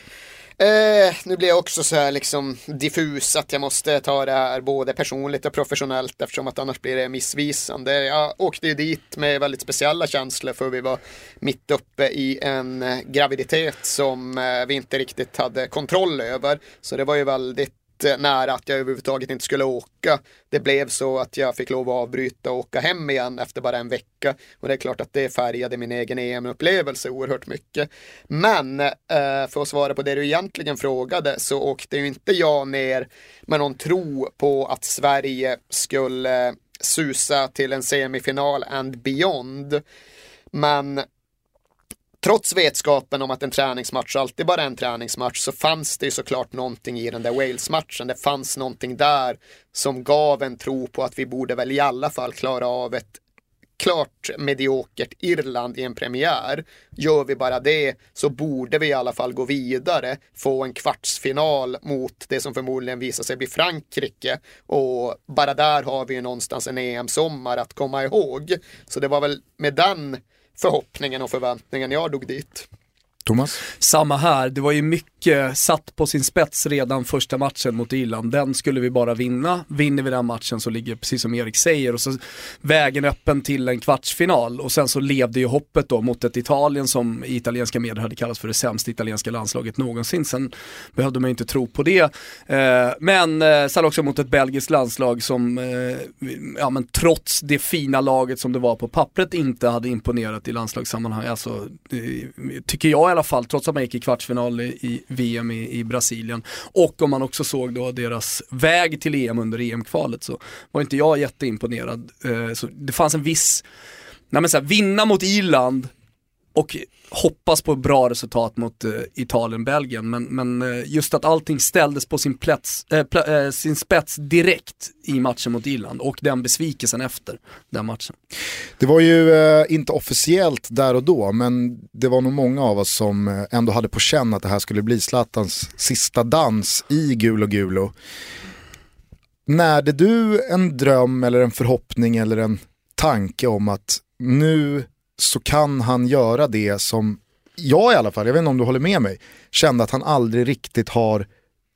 Eh, nu blir jag också så här liksom diffus att jag måste ta det här både personligt och professionellt eftersom att annars blir det missvisande. Jag åkte ju dit med väldigt speciella känslor för vi var mitt uppe i en eh, graviditet som eh, vi inte riktigt hade kontroll över. Så det var ju väldigt nära att jag överhuvudtaget inte skulle åka. Det blev så att jag fick lov att avbryta och åka hem igen efter bara en vecka. Och det är klart att det färgade min egen EM-upplevelse oerhört mycket. Men eh, för att svara på det du egentligen frågade så åkte ju inte jag ner med någon tro på att Sverige skulle susa till en semifinal and beyond. Men trots vetskapen om att en träningsmatch alltid bara är en träningsmatch så fanns det ju såklart någonting i den där Wales-matchen. Det fanns någonting där som gav en tro på att vi borde väl i alla fall klara av ett klart mediokert Irland i en premiär. Gör vi bara det så borde vi i alla fall gå vidare, få en kvartsfinal mot det som förmodligen visar sig bli Frankrike och bara där har vi ju någonstans en EM-sommar att komma ihåg. Så det var väl med den förhoppningen och förväntningen jag dog dit. Thomas? Samma här, det var ju mycket Eh, satt på sin spets redan första matchen mot Irland. Den skulle vi bara vinna. Vinner vi den matchen så ligger, precis som Erik säger, och så vägen öppen till en kvartsfinal. Och sen så levde ju hoppet då mot ett Italien som i italienska medier hade kallats för det sämsta italienska landslaget någonsin. Sen behövde man ju inte tro på det. Eh, men eh, sen också mot ett belgiskt landslag som, ja men trots det fina laget som det var på pappret inte hade imponerat i landslagssammanhang. Alltså, tycker jag i alla fall, trots att man gick i kvartsfinal i VM i, i Brasilien. Och om man också såg då deras väg till EM under EM-kvalet så var inte jag jätteimponerad. Eh, så det fanns en viss, nej men så här, vinna mot Irland och hoppas på bra resultat mot eh, Italien-Belgien. Men, men eh, just att allting ställdes på sin, plats, eh, pl- eh, sin spets direkt i matchen mot Irland och den besvikelsen efter den matchen. Det var ju eh, inte officiellt där och då, men det var nog många av oss som eh, ändå hade på känn att det här skulle bli Zlatans sista dans i Gulo Gulo. Närde du en dröm eller en förhoppning eller en tanke om att nu så kan han göra det som jag i alla fall, jag vet inte om du håller med mig, kände att han aldrig riktigt har,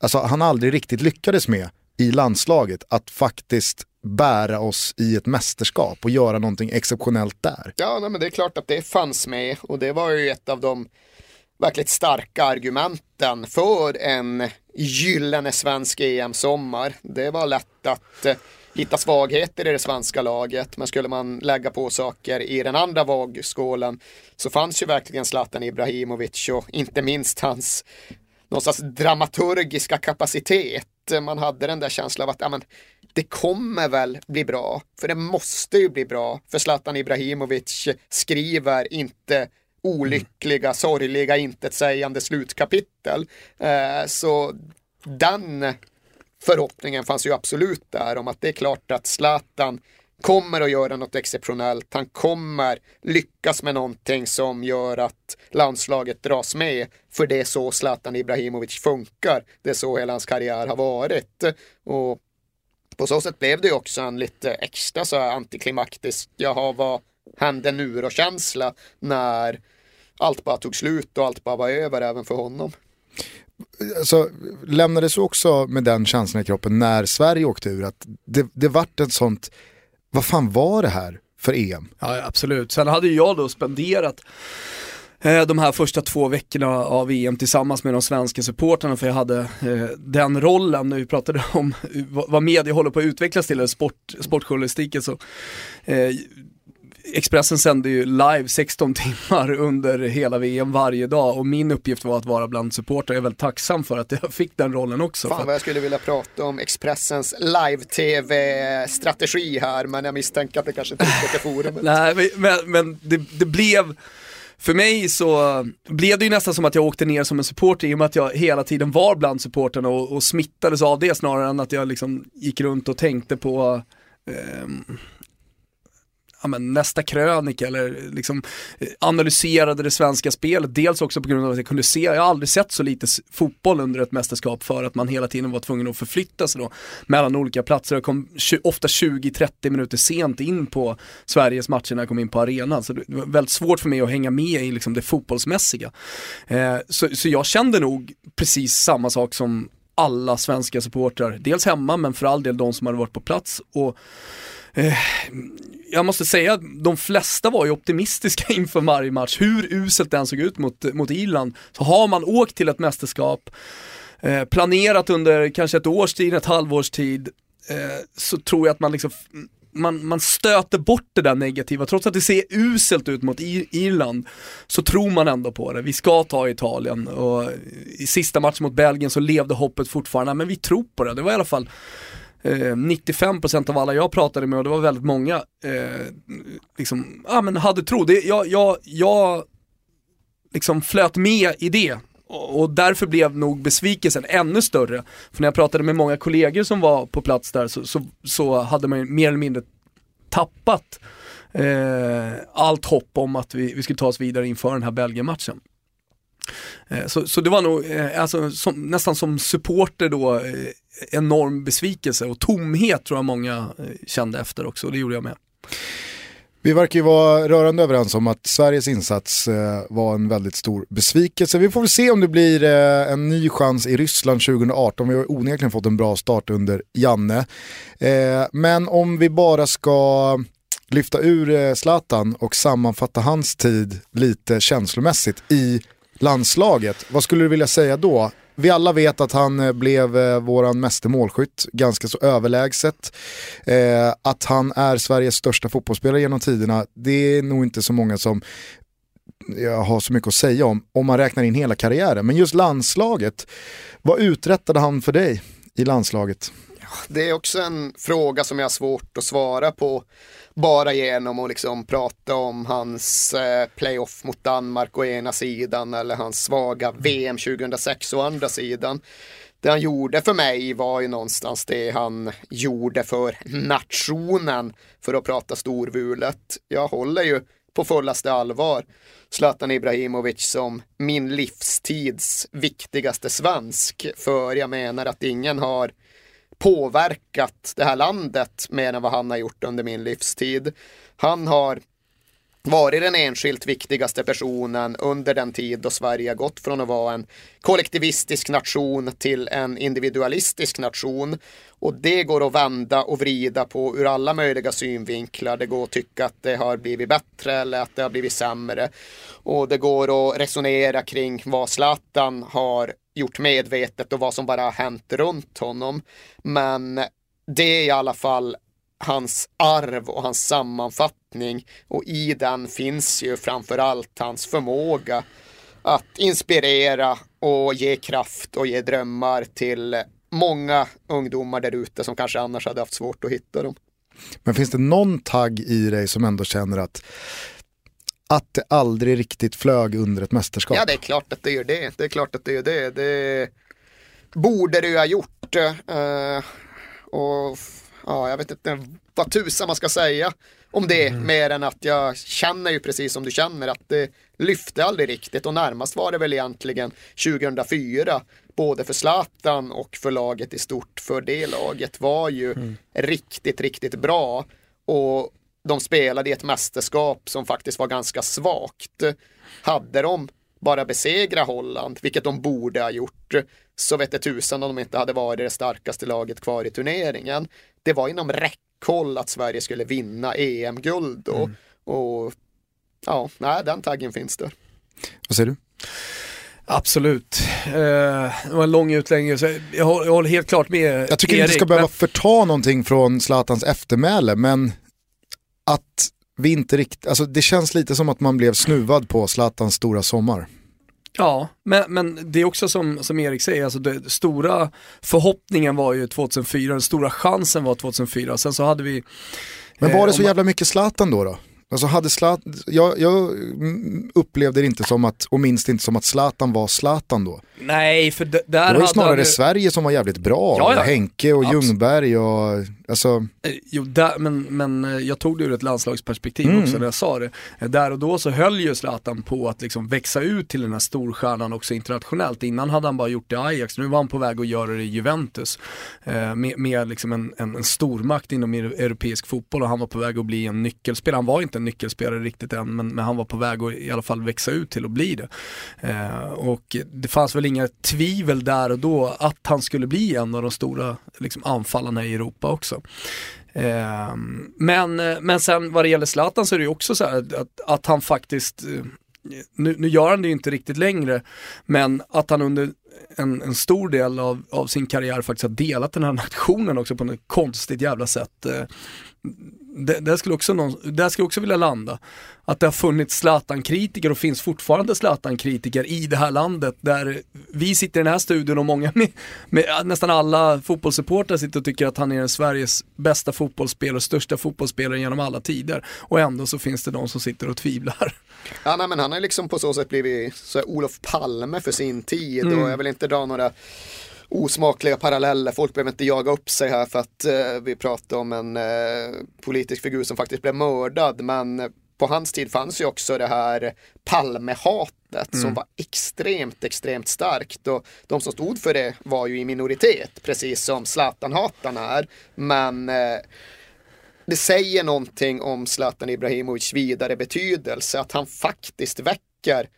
alltså han aldrig riktigt lyckades med i landslaget, att faktiskt bära oss i ett mästerskap och göra någonting exceptionellt där. Ja, nej, men det är klart att det fanns med och det var ju ett av de verkligt starka argumenten för en gyllene svensk EM-sommar. Det var lätt att eh, hitta svagheter i det svenska laget, men skulle man lägga på saker i den andra vågskålen så fanns ju verkligen Zlatan Ibrahimovic och inte minst hans någon slags dramaturgiska kapacitet man hade den där känslan av att ja, men, det kommer väl bli bra, för det måste ju bli bra, för Zlatan Ibrahimovic skriver inte olyckliga, sorgliga, intetsägande slutkapitel. Eh, så den förhoppningen fanns ju absolut där om att det är klart att Zlatan kommer att göra något exceptionellt. Han kommer lyckas med någonting som gör att landslaget dras med. För det är så Zlatan Ibrahimovic funkar. Det är så hela hans karriär har varit. Och på så sätt blev det också en lite extra så här antiklimaktisk, jaha vad hände nu då känsla när allt bara tog slut och allt bara var över även för honom. Alltså, lämnades också med den känslan i kroppen när Sverige åkte ur? Att det, det vart ett sånt, vad fan var det här för EM? Ja, absolut. Sen hade jag då spenderat eh, de här första två veckorna av EM tillsammans med de svenska supportrarna för jag hade eh, den rollen, när vi pratade om vad media håller på att utvecklas till, eller sport, sportjournalistiken så eh, Expressen sände ju live 16 timmar under hela VM varje dag och min uppgift var att vara bland supportrar. Jag är väldigt tacksam för att jag fick den rollen också. Fan vad jag skulle vilja prata om Expressens live-tv-strategi här, men jag misstänker att det kanske inte är forumet. Nej, men, men det, det blev för mig så blev det ju nästan som att jag åkte ner som en supporter i och med att jag hela tiden var bland supporterna och, och smittades av det snarare än att jag liksom gick runt och tänkte på ehm, ja, men, nästa krönika eller liksom eh, analyserade det svenska spelet. Dels också på grund av att jag kunde se, jag har aldrig sett så lite fotboll under ett mästerskap för att man hela tiden var tvungen att förflytta sig då mellan olika platser. Jag kom ofta 20-30 minuter sent in på Sveriges matcher när jag kom in på arenan. Så det var väldigt svårt för mig att hänga med i liksom det fotbollsmässiga. Eh, så, så jag kände nog precis samma sak som alla svenska supportrar, dels hemma men för all del de som hade varit på plats. Och Eh, jag måste säga att de flesta var ju optimistiska inför varje match. Hur uselt den såg ut mot, mot Irland, så har man åkt till ett mästerskap, eh, planerat under kanske ett års tid, ett halvårs tid, eh, så tror jag att man liksom man, man stöter bort det där negativa, trots att det ser uselt ut mot Ir- Irland så tror man ändå på det. Vi ska ta Italien och i sista matchen mot Belgien så levde hoppet fortfarande, men vi tror på det. Det var i alla fall eh, 95% av alla jag pratade med och det var väldigt många, eh, liksom, ja men hade tro. Det, jag, jag, jag liksom flöt med i det och därför blev nog besvikelsen ännu större. För när jag pratade med många kollegor som var på plats där så, så, så hade man ju mer eller mindre tappat eh, allt hopp om att vi, vi skulle ta oss vidare inför den här Belgien-matchen. Eh, Så, så det var nog eh, alltså, som, nästan som supporter då eh, enorm besvikelse och tomhet tror jag många eh, kände efter också och det gjorde jag med. Vi verkar ju vara rörande överens om att Sveriges insats eh, var en väldigt stor besvikelse. Vi får väl se om det blir eh, en ny chans i Ryssland 2018. Vi har onekligen fått en bra start under Janne. Men om vi bara ska lyfta ur Zlatan och sammanfatta hans tid lite känslomässigt i landslaget. Vad skulle du vilja säga då? Vi alla vet att han eh, blev eh, våran meste målskytt, ganska så överlägset. Eh, att han är Sveriges största fotbollsspelare genom tiderna, det är nog inte så många som jag har så mycket att säga om, om man räknar in hela karriären. Men just landslaget, vad uträttade han för dig i landslaget? Det är också en fråga som jag har svårt att svara på bara genom att liksom prata om hans eh, playoff mot Danmark å ena sidan eller hans svaga VM 2006 å andra sidan. Det han gjorde för mig var ju någonstans det han gjorde för nationen för att prata storvulet. Jag håller ju på fullaste allvar Zlatan Ibrahimovic som min livstids viktigaste svensk. För jag menar att ingen har påverkat det här landet mer än vad han har gjort under min livstid. Han har varit den enskilt viktigaste personen under den tid då Sverige har gått från att vara en kollektivistisk nation till en individualistisk nation. Och det går att vända och vrida på ur alla möjliga synvinklar. Det går att tycka att det har blivit bättre eller att det har blivit sämre. Och det går att resonera kring vad Zlatan har gjort medvetet och vad som bara har hänt runt honom. Men det är i alla fall hans arv och hans sammanfattning och i den finns ju framför allt hans förmåga att inspirera och ge kraft och ge drömmar till många ungdomar där ute som kanske annars hade haft svårt att hitta dem. Men finns det någon tagg i dig som ändå känner att, att det aldrig riktigt flög under ett mästerskap? Ja, det är klart att det gör det. Det är klart att det gör det. Det borde det ju ha gjort. Eh, och ja, jag vet inte vad tusan man ska säga om det, Mm. mer än att jag känner ju precis som du känner att det lyfte aldrig riktigt och närmast var det väl egentligen 2004, både för Zlatan och för laget i stort, för det laget var ju Mm. riktigt, riktigt bra och de spelade i ett mästerskap som faktiskt var ganska svagt. Hade de bara besegra Holland, vilket de borde ha gjort, så vet det tusan om de inte hade varit det starkaste laget kvar i turneringen. Det var inom räckhåll att Sverige skulle vinna EM-guld då. Och ja, nej, den taggen finns där. Vad säger du? Absolut. Eh, det var en lång utläggning, så jag håller, jag håller helt klart med Jag tycker Erik, inte ska behöva men- förta någonting från Zlatans eftermäle, men att vi inte riktigt, alltså det känns lite som att man blev snuvad på Zlatans stora sommar. Ja, men, men det är också som, som Erik säger, alltså det stora förhoppningen var ju 2004, den stora chansen var 2004, sen så hade vi Men var eh, det så om- jävla mycket Zlatan då? då? Alltså hade Zlat, jag, jag upplevde det inte som att, och minns det inte som att Zlatan var Zlatan då. Nej, för där Det var ju hade snarare ju- Sverige som var jävligt bra. Ja, ja. Henke och Absolut. Ljungberg och, alltså, Eh, Jo, där, men, men eh, jag tog det ur ett landslagsperspektiv Mm. också när jag sa det. Eh, Där och då så höll ju Zlatan på att liksom växa ut till den här storstjärnan också internationellt. Innan hade han bara gjort det i Ajax, nu var han på väg att göra det i Juventus. Eh, med med liksom en, en, en stormakt inom euro- europeisk fotboll och han var på väg att bli en nyckelspelare. Han var inte en nyckelspelare riktigt än, men, men han var på väg att i alla fall växa ut till att bli det. Eh, och det fanns väl inga tvivel där och då att han skulle bli en av de stora liksom, anfallarna i Europa också. Eh, men, eh, men sen vad det gäller Zlatan så är det ju också så här att, att, han faktiskt, eh, nu, nu gör han det ju inte riktigt längre, men att han under en, en stor del av, av sin karriär faktiskt har delat den här nationen också på något konstigt jävla sätt. Eh, det, skulle också någon, där skulle jag också vilja landa. Att det har funnits Zlatan-kritiker och finns fortfarande Zlatan-kritiker i det här landet där vi sitter i den här studion och många med, med nästan alla fotbollssupportrar sitter och tycker att han är Sveriges bästa fotbollsspelare, största fotbollsspelare genom alla tider. Och ändå så finns det de som sitter och tvivlar. Ja, nej, men han har liksom på så sätt blivit så här, Olof Palme för sin tid Mm. och jag vill inte dra några osmakliga paralleller. Folk behöver inte jaga upp sig här för att eh, vi pratar om en eh, politisk figur som faktiskt blev mördad. Men på hans tid fanns ju också det här Palmehatet som var extremt, extremt starkt. Och de som stod för det var ju i minoritet, precis som Zlatan-hatarna är. Men eh, det säger någonting om Zlatan Ibrahimovic vidare betydelse, att han faktiskt väcker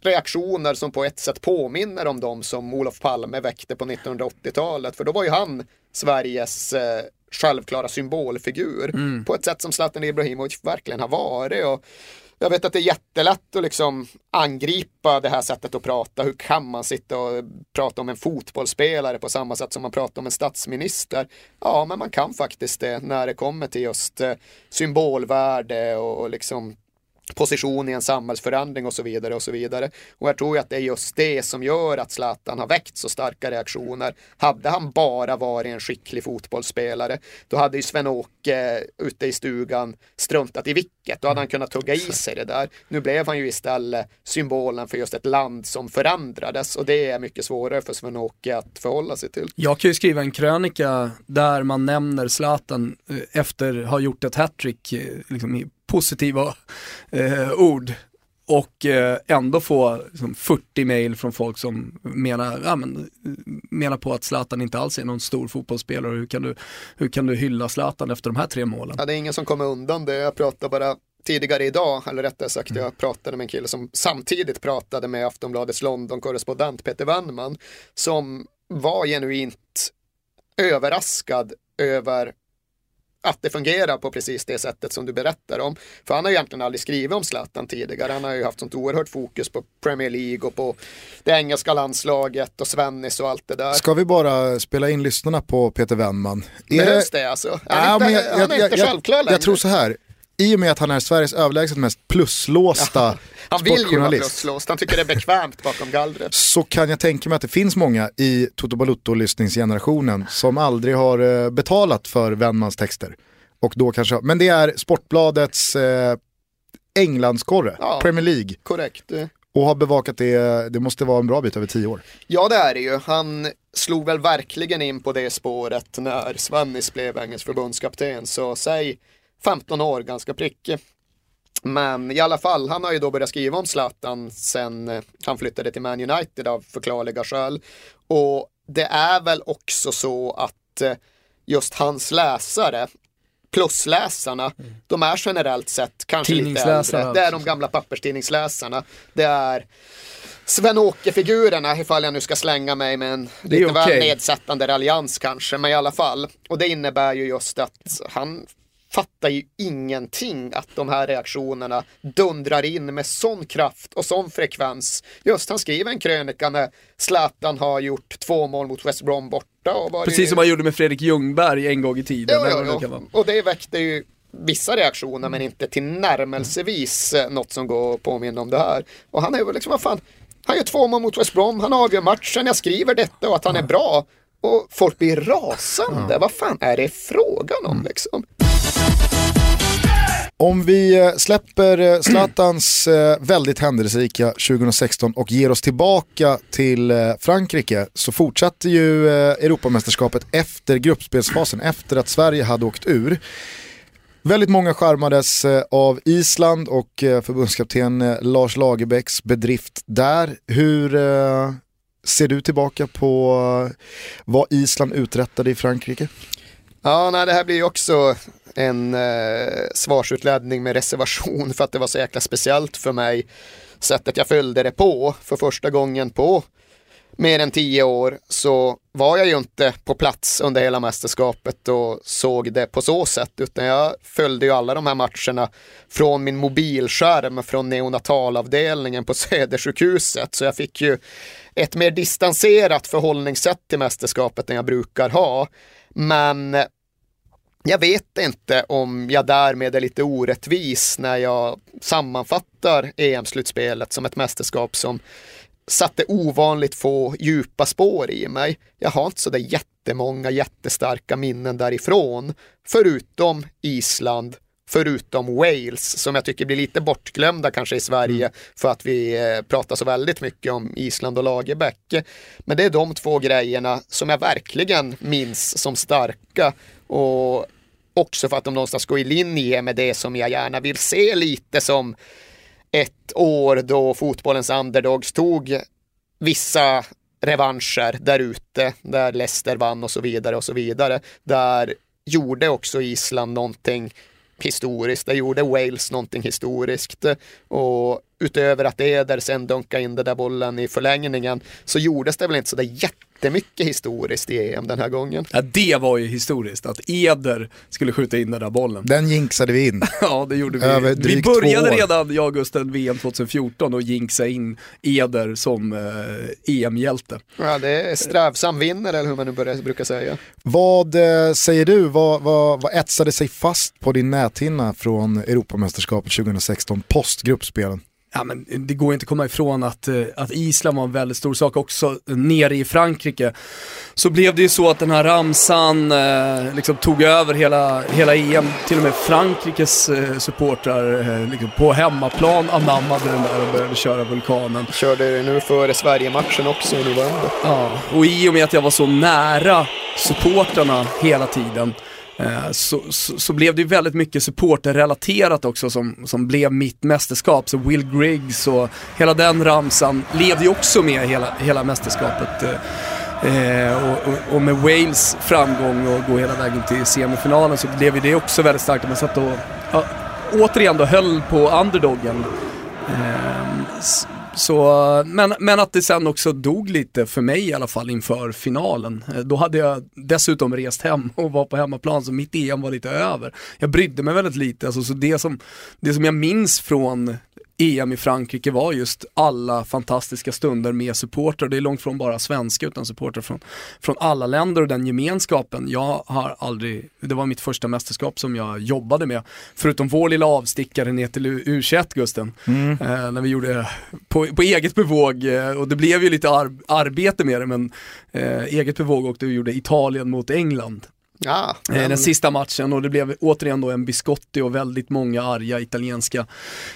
reaktioner som på ett sätt påminner om de som Olof Palme väckte på 1980-talet. För då var ju han Sveriges eh, självklara symbolfigur på ett sätt som Zlatan Ibrahimovic verkligen har varit. Och jag vet att det är jättelätt att liksom angripa det här sättet att prata. Hur kan man sitta och prata om en fotbollsspelare på samma sätt som man pratar om en statsminister? Ja, men man kan faktiskt det när det kommer till just eh, symbolvärde och liksom position i en samhällsförändring och så vidare och så vidare. Och jag tror ju att det är just det som gör att Zlatan har väckt så starka reaktioner. Hade han bara varit en skicklig fotbollsspelare, då hade ju Sven-Åke ute i stugan struntat i vilket. Då hade han kunnat tugga i sig det där. Nu blev han ju istället symbolen för just ett land som förändrades och det är mycket svårare för Sven-Åke att förhålla sig till. Jag kan ju skriva en krönika där man nämner Zlatan eh, efter att ha gjort ett hattrick eh, liksom positiva eh, ord och eh, ändå få liksom, 40 mail från folk som menar, ja, men, menar på att Zlatan inte alls är någon stor fotbollsspelare. Hur kan, du, hur kan du hylla Zlatan efter de här tre målen? Ja, det är ingen som kommer undan det. Jag pratade bara tidigare idag, eller rättare sagt Mm. jag pratade med en kille som samtidigt pratade med Aftonbladets London-korrespondent Peter Wennman som var genuint överraskad över att det fungerar på precis det sättet som du berättar om. För han har egentligen aldrig skrivit om Zlatan tidigare. Han har ju haft sånt oerhört fokus på Premier League och på det engelska landslaget och Svennis och allt det där. Ska vi bara spela in lyssnarna på Peter Wennman? Är Behövs det alltså? Han är Ja, inte, men jag, han är jag, inte jag, självklar jag, längre. jag tror så här. I och med att han är Sveriges överlägset mest pluslåsta Han vill ju vara plusslåst, han tycker det är bekvämt bakom gallret. så kan jag tänka mig att det finns många i Toto Balutto-lyssningsgenerationen som aldrig har eh, betalat för Wennmans texter. Och då kanske, men det är Sportbladets eh, Englandskorre, Ja. Premier League. Korrekt. Och har bevakat det, det måste vara en bra bit över tio år. Ja, det är det ju. Han slog väl verkligen in på det spåret när Svennis blev engelsk förbundskapten. Så säg 15 år, ganska prickig. Men i alla fall, han har ju då börjat skriva om Zlatan sen eh, han flyttade till Man United av förklarliga skäl. Och det är väl också så att eh, just hans läsare, plusläsarna, de är generellt sett kanske lite äldre. Det är de alltså. gamla papperstidningsläsarna. Det är Sven-Åke-figurerna, ifall jag nu ska slänga mig med en lite väl okej. nedsättande raljans kanske, men i alla fall. Och det innebär ju just att han fattar ju ingenting att de här reaktionerna dundrar in med sån kraft och sån frekvens. Just han skriver en krönika när Zlatan har gjort två mål mot West Brom borta. Och varit- Precis som han gjorde med Fredrik Ljungberg en gång i tiden. Jo, jo, det jo. kan vara. Och det väckte ju vissa reaktioner men inte tillnärmelsevis eh, något som går att påminna om det här. Och han är ju liksom, vad fan, han gör två mål mot West Brom, han avgör matchen, jag skriver detta och att han är bra. Och folk blir rasande, vad fan är det frågan om liksom? Om vi eh, släpper eh, Zlatans eh, väldigt händelserika 2016 och ger oss tillbaka till Frankrike så fortsatte ju Europamästerskapet efter gruppspelsfasen, efter att Sverige hade åkt ur. Väldigt många charmades av Island och förbundskapten Lars Lagerbäcks bedrift där. Hur ser du tillbaka på vad Island uträttade i Frankrike? Ja, nej, det här blir ju också en eh, svarsutläggning med reservation för att det var så jäkla speciellt för mig. Sättet jag följde det på för första gången på mer än tio år så var jag ju inte på plats under hela mästerskapet och såg det på så sätt utan jag följde ju alla de här matcherna från min mobilskärm från neonatalavdelningen på Södersjukhuset så jag fick ju ett mer distanserat förhållningssätt till mästerskapet än jag brukar ha. Men jag vet inte om jag därmed är lite orättvis när jag sammanfattar EM-slutspelet som ett mästerskap som satte ovanligt få djupa spår i mig. Jag har inte så där jättemånga jättestarka minnen därifrån, förutom Island, förutom Wales, som jag tycker blir lite bortglömda kanske i Sverige för att vi eh, pratar så väldigt mycket om Island och Lagerbäck. Men det är de två grejerna som jag verkligen minns som starka och också för att de någonstans går i linje med det som jag gärna vill se lite som ett år då fotbollens underdogs tog vissa revanscher där ute, där Leicester vann och så vidare och så vidare. Där gjorde också Island någonting historiskt, där gjorde Wales någonting historiskt. Och utöver att Eder sen dunkade in den där bollen i förlängningen så gjordes det väl inte så där jättemycket historiskt i EM den här gången. Ja, det var ju historiskt, att Eder skulle skjuta in den där bollen. Den jinxade vi in. Ja, det gjorde Över vi. Vi drygt började redan, och Gusten, VM 2014 och jinxa in Eder som eh, EM-hjälte. Ja, det är strävsam vinner eller hur man nu börjar- brukar säga. Vad eh, säger du, vad, vad, vad etsade sig fast på din näthinna från Europamästerskapet 2016 postgruppspelen? Ja, men det går inte att komma ifrån att, eh, att Island var en väldigt stor sak också nere i Frankrike. Så blev det ju så att den här ramsan eh, liksom tog över hela, hela EM. Till och med Frankrikes eh, supportrar eh, liksom på hemmaplan anammade den där och började köra vulkanen. Körde det nu före Sverige-matchen också i november. Ja, och i och med att jag var så nära supportrarna hela tiden Eh, så, så, så blev det ju väldigt mycket supporterrelaterat också som, som blev mitt mästerskap. Så Will Griggs och hela den ramsan levde ju också med hela, hela mästerskapet. eh, eh och, och, och med Wales framgång och gå hela vägen till semifinalen så blev ju det också väldigt starkt. Man satt och ja, återigen då höll på underdogen. Eh, så, men, men att det sen också dog lite, för mig i alla fall, inför finalen. Eh, då hade jag dessutom rest hem och var på hemmaplan, så mitt EM var lite över. Jag brydde mig väldigt lite, alltså, så det som, det som jag minns från EM i Frankrike var just alla fantastiska stunder med supportrar. Det är långt från bara svenska utan supportrar från, från alla länder och den gemenskapen. Jag har aldrig, det var mitt första mästerskap som jag jobbade med. Förutom vår lilla avstickare ner till U21 Gusten. Mm. Eh, när vi gjorde på, på eget bevåg eh, och det blev ju lite ar arbete med det men eh, eget bevåg åkte vi gjorde Italien mot England. Ja, Eh, men- Den sista matchen och det blev återigen då en biscotti och väldigt många arga italienska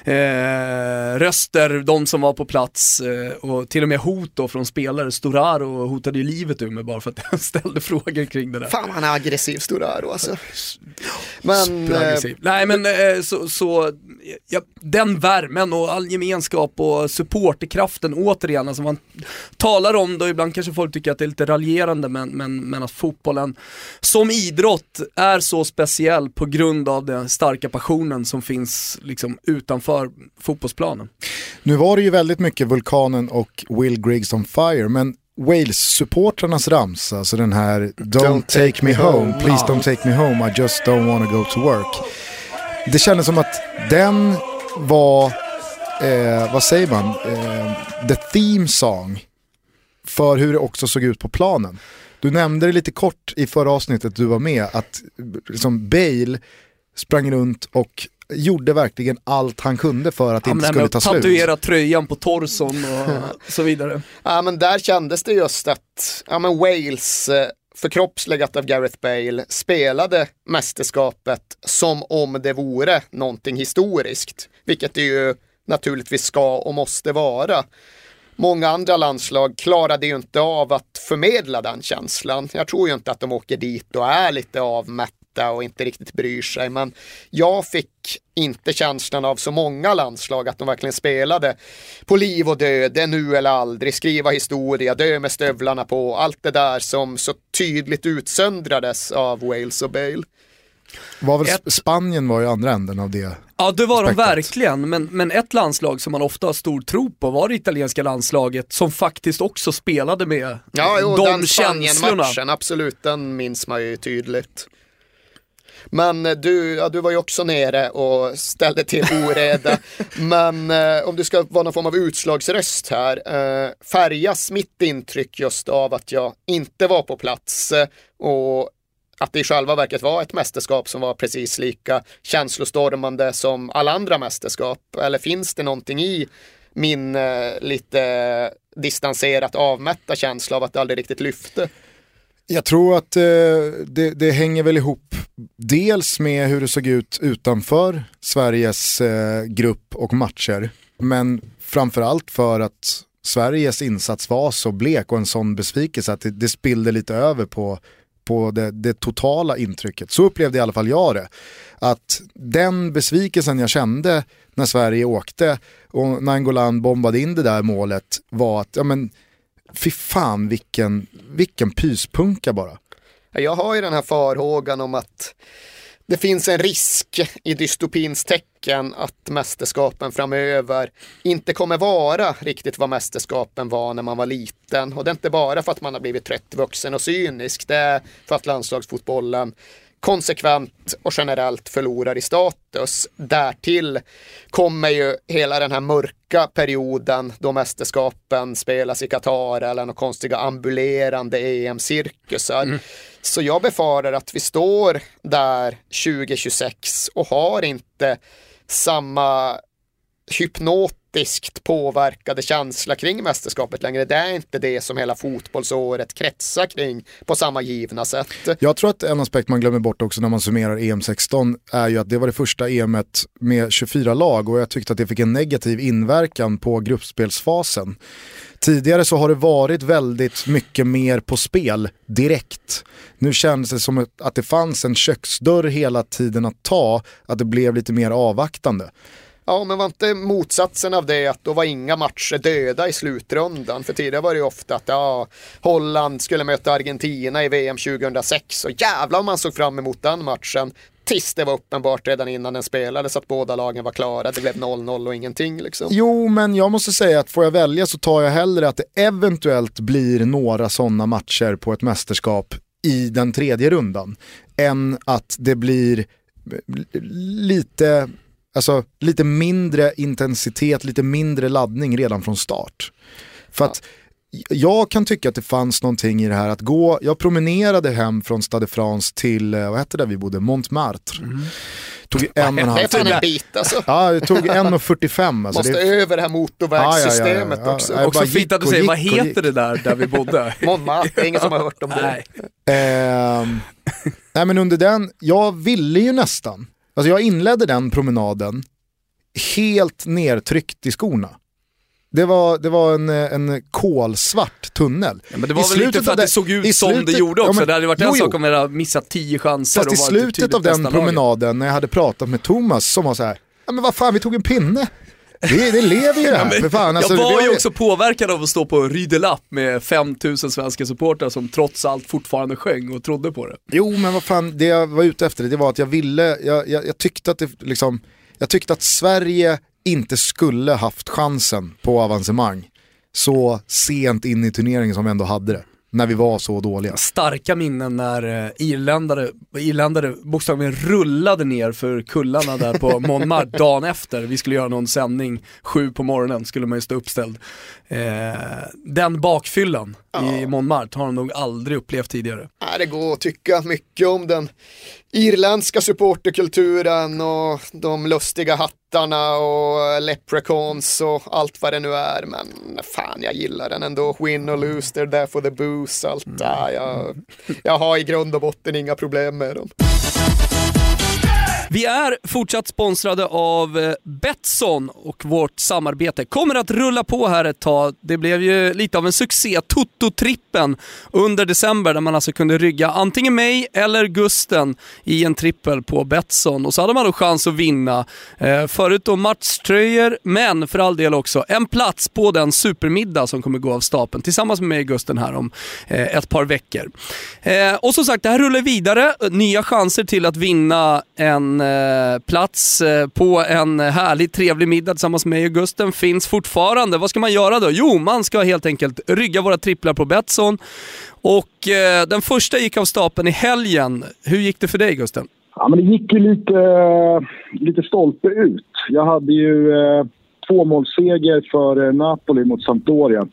eh, röster, de som var på plats eh, och till och med hot då från spelare. Storaro hotade ju livet ur mig bara för att jag ställde frågor kring det där. Fan han är aggressiv Storaro alltså. Men, eh, Superaggressiv. Nej men eh, så, så ja, den värmen och all gemenskap och supporterkraften återigen, alltså man talar om det och ibland kanske folk tycker att det är lite raljerande men, men, men att fotbollen som idrott är så speciell på grund av den starka passionen som finns liksom utanför fotbollsplanen. Nu var det ju väldigt mycket Vulkanen och Will Griggs on Fire, men Wales-supportrarnas ramsa, alltså den här Don't, take, me home, please don't take me home, I just don't wanna go to work. Det kändes som att den var, eh, vad säger man, eh, the theme song för hur det också såg ut på planen. Du nämnde det lite kort i förra avsnittet du var med, att liksom Bale sprang runt och gjorde verkligen allt han kunde för att det inte Ja, men skulle ta slut. Tatuera tröjan på torson och så vidare. Ja men där kändes det just att ja, men Wales, eh, förkroppsligat av Gareth Bale, spelade mästerskapet som om det vore någonting historiskt. Vilket det ju naturligtvis ska och måste vara. Många andra landslag klarade ju inte av att förmedla den känslan. Jag tror ju inte att de åker dit och är lite avmätta och inte riktigt bryr sig. Men jag fick inte känslan av så många landslag att de verkligen spelade på liv och död, det är nu eller aldrig, skriva historia, dö med stövlarna på, allt det där som så tydligt utsöndrades av Wales och Bale. Var väl Ett- Spanien var ju andra änden av det. Ja det var de Aspektet. verkligen, men, men ett landslag som man ofta har stor tro på var det italienska landslaget som faktiskt också spelade med Ja, jo, de den känslorna. Spanien-matchen, absolut, den minns man ju tydligt. Men eh, du, ja, du var ju också nere och ställde till oreda. Men eh, om du ska vara någon form av utslagsröst här, eh, färgas mitt intryck just av att jag inte var på plats eh, och att det i själva verket var ett mästerskap som var precis lika känslostormande som alla andra mästerskap? Eller finns det någonting i min eh, lite distanserat avmätta känsla av att det aldrig riktigt lyfte? Jag tror att eh, det, det hänger väl ihop dels med hur det såg ut utanför Sveriges eh, grupp och matcher. Men framförallt för att Sveriges insats var så blek och en sån besvikelse att det, det spillde lite över på, på det, det totala intrycket. Så upplevde i alla fall jag det. Att den besvikelsen jag kände när Sverige åkte och Nangolan bombade in det där målet var att, ja men, fy fan vilken, vilken pyspunka bara. Jag har ju den här farhågan om att det finns en risk i dystopins tecken att mästerskapen framöver inte kommer vara riktigt vad mästerskapen var när man var liten. Och det är inte bara för att man har blivit trött, vuxen och cynisk. Det är för att landslagsfotbollen konsekvent och generellt förlorar i status. Därtill kommer ju hela den här mörka perioden då mästerskapen spelas i Qatar eller några konstiga ambulerande EM-cirkusar. Så jag befarar att vi står där 2026 och har inte samma politiskt påverkade känsla kring mästerskapet längre. Det är inte det som hela fotbollsåret kretsar kring på samma givna sätt. Jag tror att en aspekt man glömmer bort också när man summerar EM16 är ju att det var det första EMet med 24 lag och jag tyckte att det fick en negativ inverkan på gruppspelsfasen. Tidigare så har det varit väldigt mycket mer på spel direkt. Nu kändes det som att det fanns en köksdörr hela tiden att ta, att det blev lite mer avvaktande. Ja, men var inte motsatsen av det att då var inga matcher döda i slutrundan? För tidigare var det ju ofta att ja, Holland skulle möta Argentina i VM 2006 och jävlar om man såg fram emot den matchen. Tills det var uppenbart redan innan den spelades att båda lagen var klara. Det blev 0-0 och ingenting liksom. Jo, men jag måste säga att får jag välja så tar jag hellre att det eventuellt blir några sådana matcher på ett mästerskap i den tredje rundan. Än att det blir lite alltså, lite mindre intensitet, lite mindre laddning redan från start. För att jag kan tycka att det fanns någonting i det här att gå, jag promenerade hem från Stade France till, eh, vad hette det vi bodde, Montmartre. Tog en och en Det är halv timme. en bit alltså. Ja, det tog 1.45. Alltså, Måste det, över det här motorvägssystemet Ja, ja, ja, ja. också. Ja, Också bara fint att du säger, vad heter det där, där vi bodde? Montmartre, det är ingen som har hört om det. Nej. Ehm, nej men under den, jag ville ju nästan, alltså jag inledde den promenaden helt nertryckt i skorna. Det var, det var en, en kolsvart tunnel. Ja, men det I var väl slutet lite för att det den- såg ut i som det gjorde också. ja, men- det hade varit jo, en sak om vi hade missat tio chanser Fast i varit slutet av den laget. promenaden när jag hade pratat med Thomas som var så här, ja men vad fan vi tog en pinne. Det, det lever ju det här, för fan. Alltså, jag var ju också påverkad av att stå på Rue de Lapp med 5000 svenska supportrar som trots allt fortfarande sjöng och trodde på det. Jo men vad fan, det jag var ute efter det var att jag ville, jag, jag, jag tyckte att det liksom, jag tyckte att Sverige inte skulle haft chansen på avancemang så sent in i turneringen som vi ändå hade det. När vi var så dåliga. Starka minnen när eh, irländare, irländare bokstavligen rullade ner för kullarna där på Montmartre dagen efter. Vi skulle göra någon sändning, sju på morgonen skulle man ju stå uppställd. Eh, den bakfyllan i Montmartre har de nog aldrig upplevt tidigare. Nej, det går att tycka mycket om den irländska supporterkulturen och de lustiga hattarna och leprechauns och allt vad det nu är. Men fan, jag gillar den ändå. Win or lose, they're there for the booze. Allt. Ja, jag, jag har i grund och botten inga problem med dem. Vi är fortsatt sponsrade av eh, Betsson och vårt samarbete kommer att rulla på här ett tag. Det blev ju lite av en succé, Toto-trippen under december där man alltså kunde rygga antingen mig eller Gusten i en trippel på Betsson och så hade man då chans att vinna. Eh, förut då matchtröjor, men för all del också en plats på den supermiddag som kommer gå av stapeln tillsammans med mig och Gusten här om eh, ett par veckor. Eh, och som sagt, det här rullar vidare. Nya chanser till att vinna en eh, plats eh, på en härlig, trevlig middag tillsammans med mig och Gusten finns fortfarande. Vad ska man göra då? Jo, man ska helt enkelt rygga våra tripplar på Betsson. Och eh, den första gick av stapeln i helgen. Hur gick det för dig Gusten? Ja, men det gick ju lite, lite stolpe ut. Jag hade ju eh, tvåmålsseger för eh, Napoli mot Sampdoria.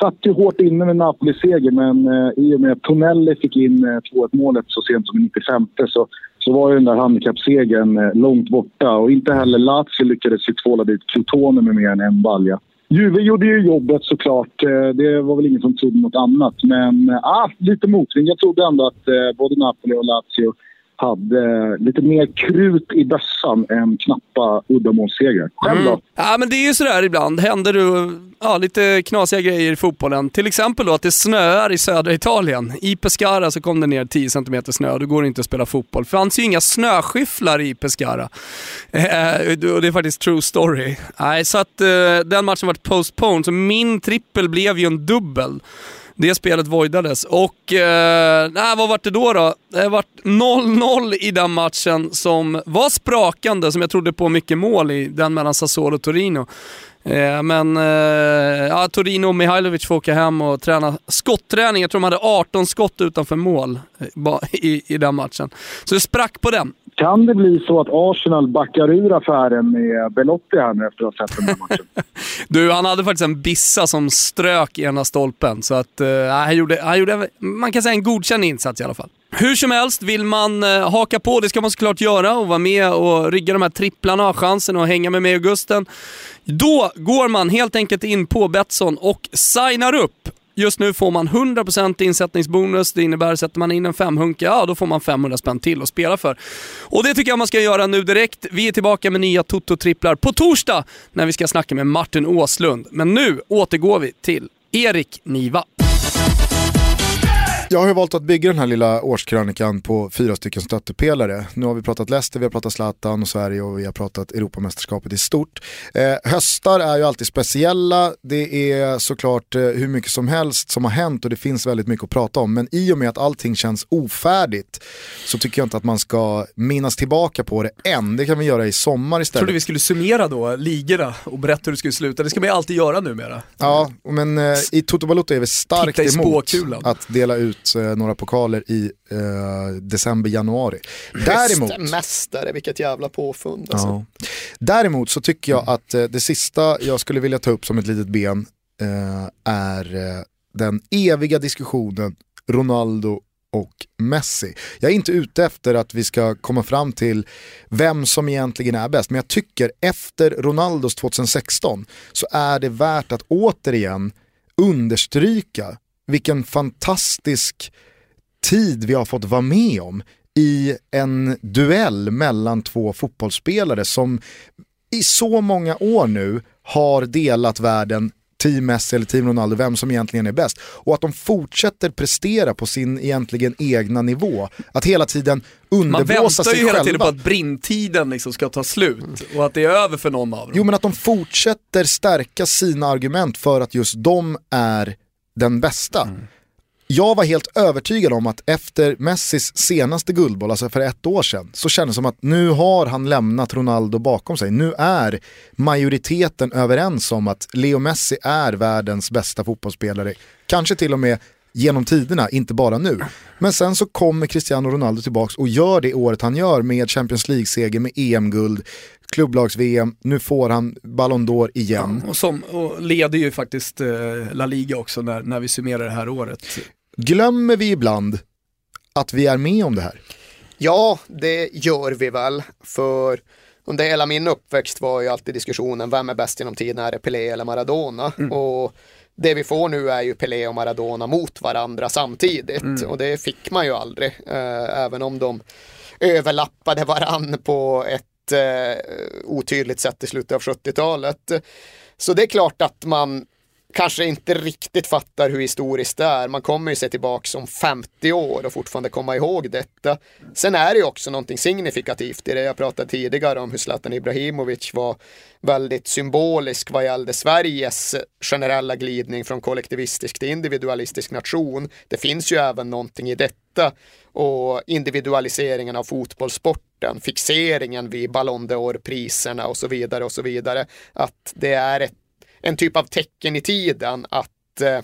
Satt ju hårt inne med Napoli-seger, men eh, i och med att Tonelli fick in eh, 2-1 målet så sent som i 95 så, så var ju den där handikappsegern eh, långt borta. Och inte heller Lazio lyckades ju tvåla dit Crotone med mer än en balja. Juve gjorde ju jobbet såklart. Eh, det var väl ingen som trodde något annat. Men eh, ah, lite motvind. Jag trodde ändå att både Napoli och Lazio hade lite mer krut i bössan än knappa uddamålssegrar. Själv då? Ja, men det är ju sådär ibland. Händer det ja, lite knasiga grejer i fotbollen. Till exempel då att det snöar i södra Italien. I Pescara så kom det ner 10 cm snö och då går det inte att spela fotboll. Det fanns ju inga snöskyfflar i Pescara. Eh, och det är faktiskt true story. Nej, så att eh, den matchen var postponed, så min trippel blev ju en dubbel. Det spelet voidades och, eh, nej, vad vart det då då? Det vart 0-0 i den matchen som var sprakande, som jag trodde på mycket mål i, den mellan Sassuolo och Torino. Eh, men eh, ja, Torino och Mihailovic får åka hem och träna skotträning. Jag tror de hade 18 skott utanför mål eh, i, i den matchen. Så det sprack på den. Kan det bli så att Arsenal backar ur affären med Belotti här nu efter att ha sett den här matchen? Du, han hade faktiskt en bissa som strök i ena stolpen. Så att, eh, han, gjorde, han gjorde, man kan säga en godkänd insats i alla fall. Hur som helst, vill man eh, haka på, det ska man såklart göra och vara med och rigga de här tripplarna, ha chansen att hänga med mig och Gusten. Då går man helt enkelt in på Betsson och signar upp. Just nu får man 100% insättningsbonus. Det innebär, sätter man in en femhunka, ja då får man 500 spänn till att spela för. Och det tycker jag man ska göra nu direkt. Vi är tillbaka med nya Toto-tripplar på torsdag när vi ska snacka med Martin Åslund. Men nu återgår vi till Erik Niva. Jag har ju valt att bygga den här lilla årskrönikan på fyra stycken stöttepelare. Nu har vi pratat Leicester, vi har pratat Zlatan och Sverige och vi har pratat Europamästerskapet i stort. Eh, höstar är ju alltid speciella, det är såklart eh, hur mycket som helst som har hänt och det finns väldigt mycket att prata om. Men i och med att allting känns ofärdigt så tycker jag inte att man ska minnas tillbaka på det än. Det kan vi göra i sommar istället. trodde vi skulle summera då ligorna och berätta hur det skulle sluta. Det ska man ju alltid göra numera. Ja, men eh, i Toto Balotto är vi starkt emot att dela ut eh, några pokaler i eh, december, januari. Däremot, Mästare, vilket jävla påfund alltså. ja. Däremot så tycker jag att eh, det sista jag skulle vilja ta upp som ett litet ben eh, är eh, den eviga diskussionen Ronaldo och Messi. Jag är inte ute efter att vi ska komma fram till vem som egentligen är bäst, men jag tycker efter Ronaldos 2016 så är det värt att återigen understryka vilken fantastisk tid vi har fått vara med om i en duell mellan två fotbollsspelare som i så många år nu har delat världen Team Messi eller Team Ronaldo, vem som egentligen är bäst. Och att de fortsätter prestera på sin egentligen egna nivå. Att hela tiden Man underblåsa väntar sig ju hela själva. tiden på att brintiden liksom ska ta slut och att det är över för någon av dem. Jo men att de fortsätter stärka sina argument för att just de är den bästa. Jag var helt övertygad om att efter Messis senaste guldboll, alltså för ett år sedan, så kändes det som att nu har han lämnat Ronaldo bakom sig. Nu är majoriteten överens om att Leo Messi är världens bästa fotbollsspelare. Kanske till och med genom tiderna, inte bara nu. Men sen så kommer Cristiano Ronaldo tillbaka och gör det året han gör med Champions League-seger, med EM-guld, klubblags-VM, nu får han Ballon d'Or igen. Och, som, och leder ju faktiskt eh, La Liga också när, när vi summerar det här året. Glömmer vi ibland att vi är med om det här? Ja, det gör vi väl. För under hela min uppväxt var ju alltid diskussionen, vem är bäst genom tiden? Är det Pelé eller Maradona? Och det vi får nu är ju Pelé och Maradona mot varandra samtidigt. Och det fick man ju aldrig. Eh, även om de överlappade varann på ett eh, otydligt sätt i slutet av 70-talet. Så det är klart att man kanske inte riktigt fattar hur historiskt det är. Man kommer ju se tillbaka om 50 år och fortfarande komma ihåg detta. Sen är det ju också någonting signifikativt i det jag pratade tidigare om hur Zlatan Ibrahimovic var väldigt symbolisk vad gällde Sveriges generella glidning från kollektivistisk till individualistisk nation. Det finns ju även någonting i detta och individualiseringen av fotbollssporten, fixeringen vid Ballon d'Or-priserna och så vidare och så vidare. Att det är ett en typ av tecken i tiden att eh,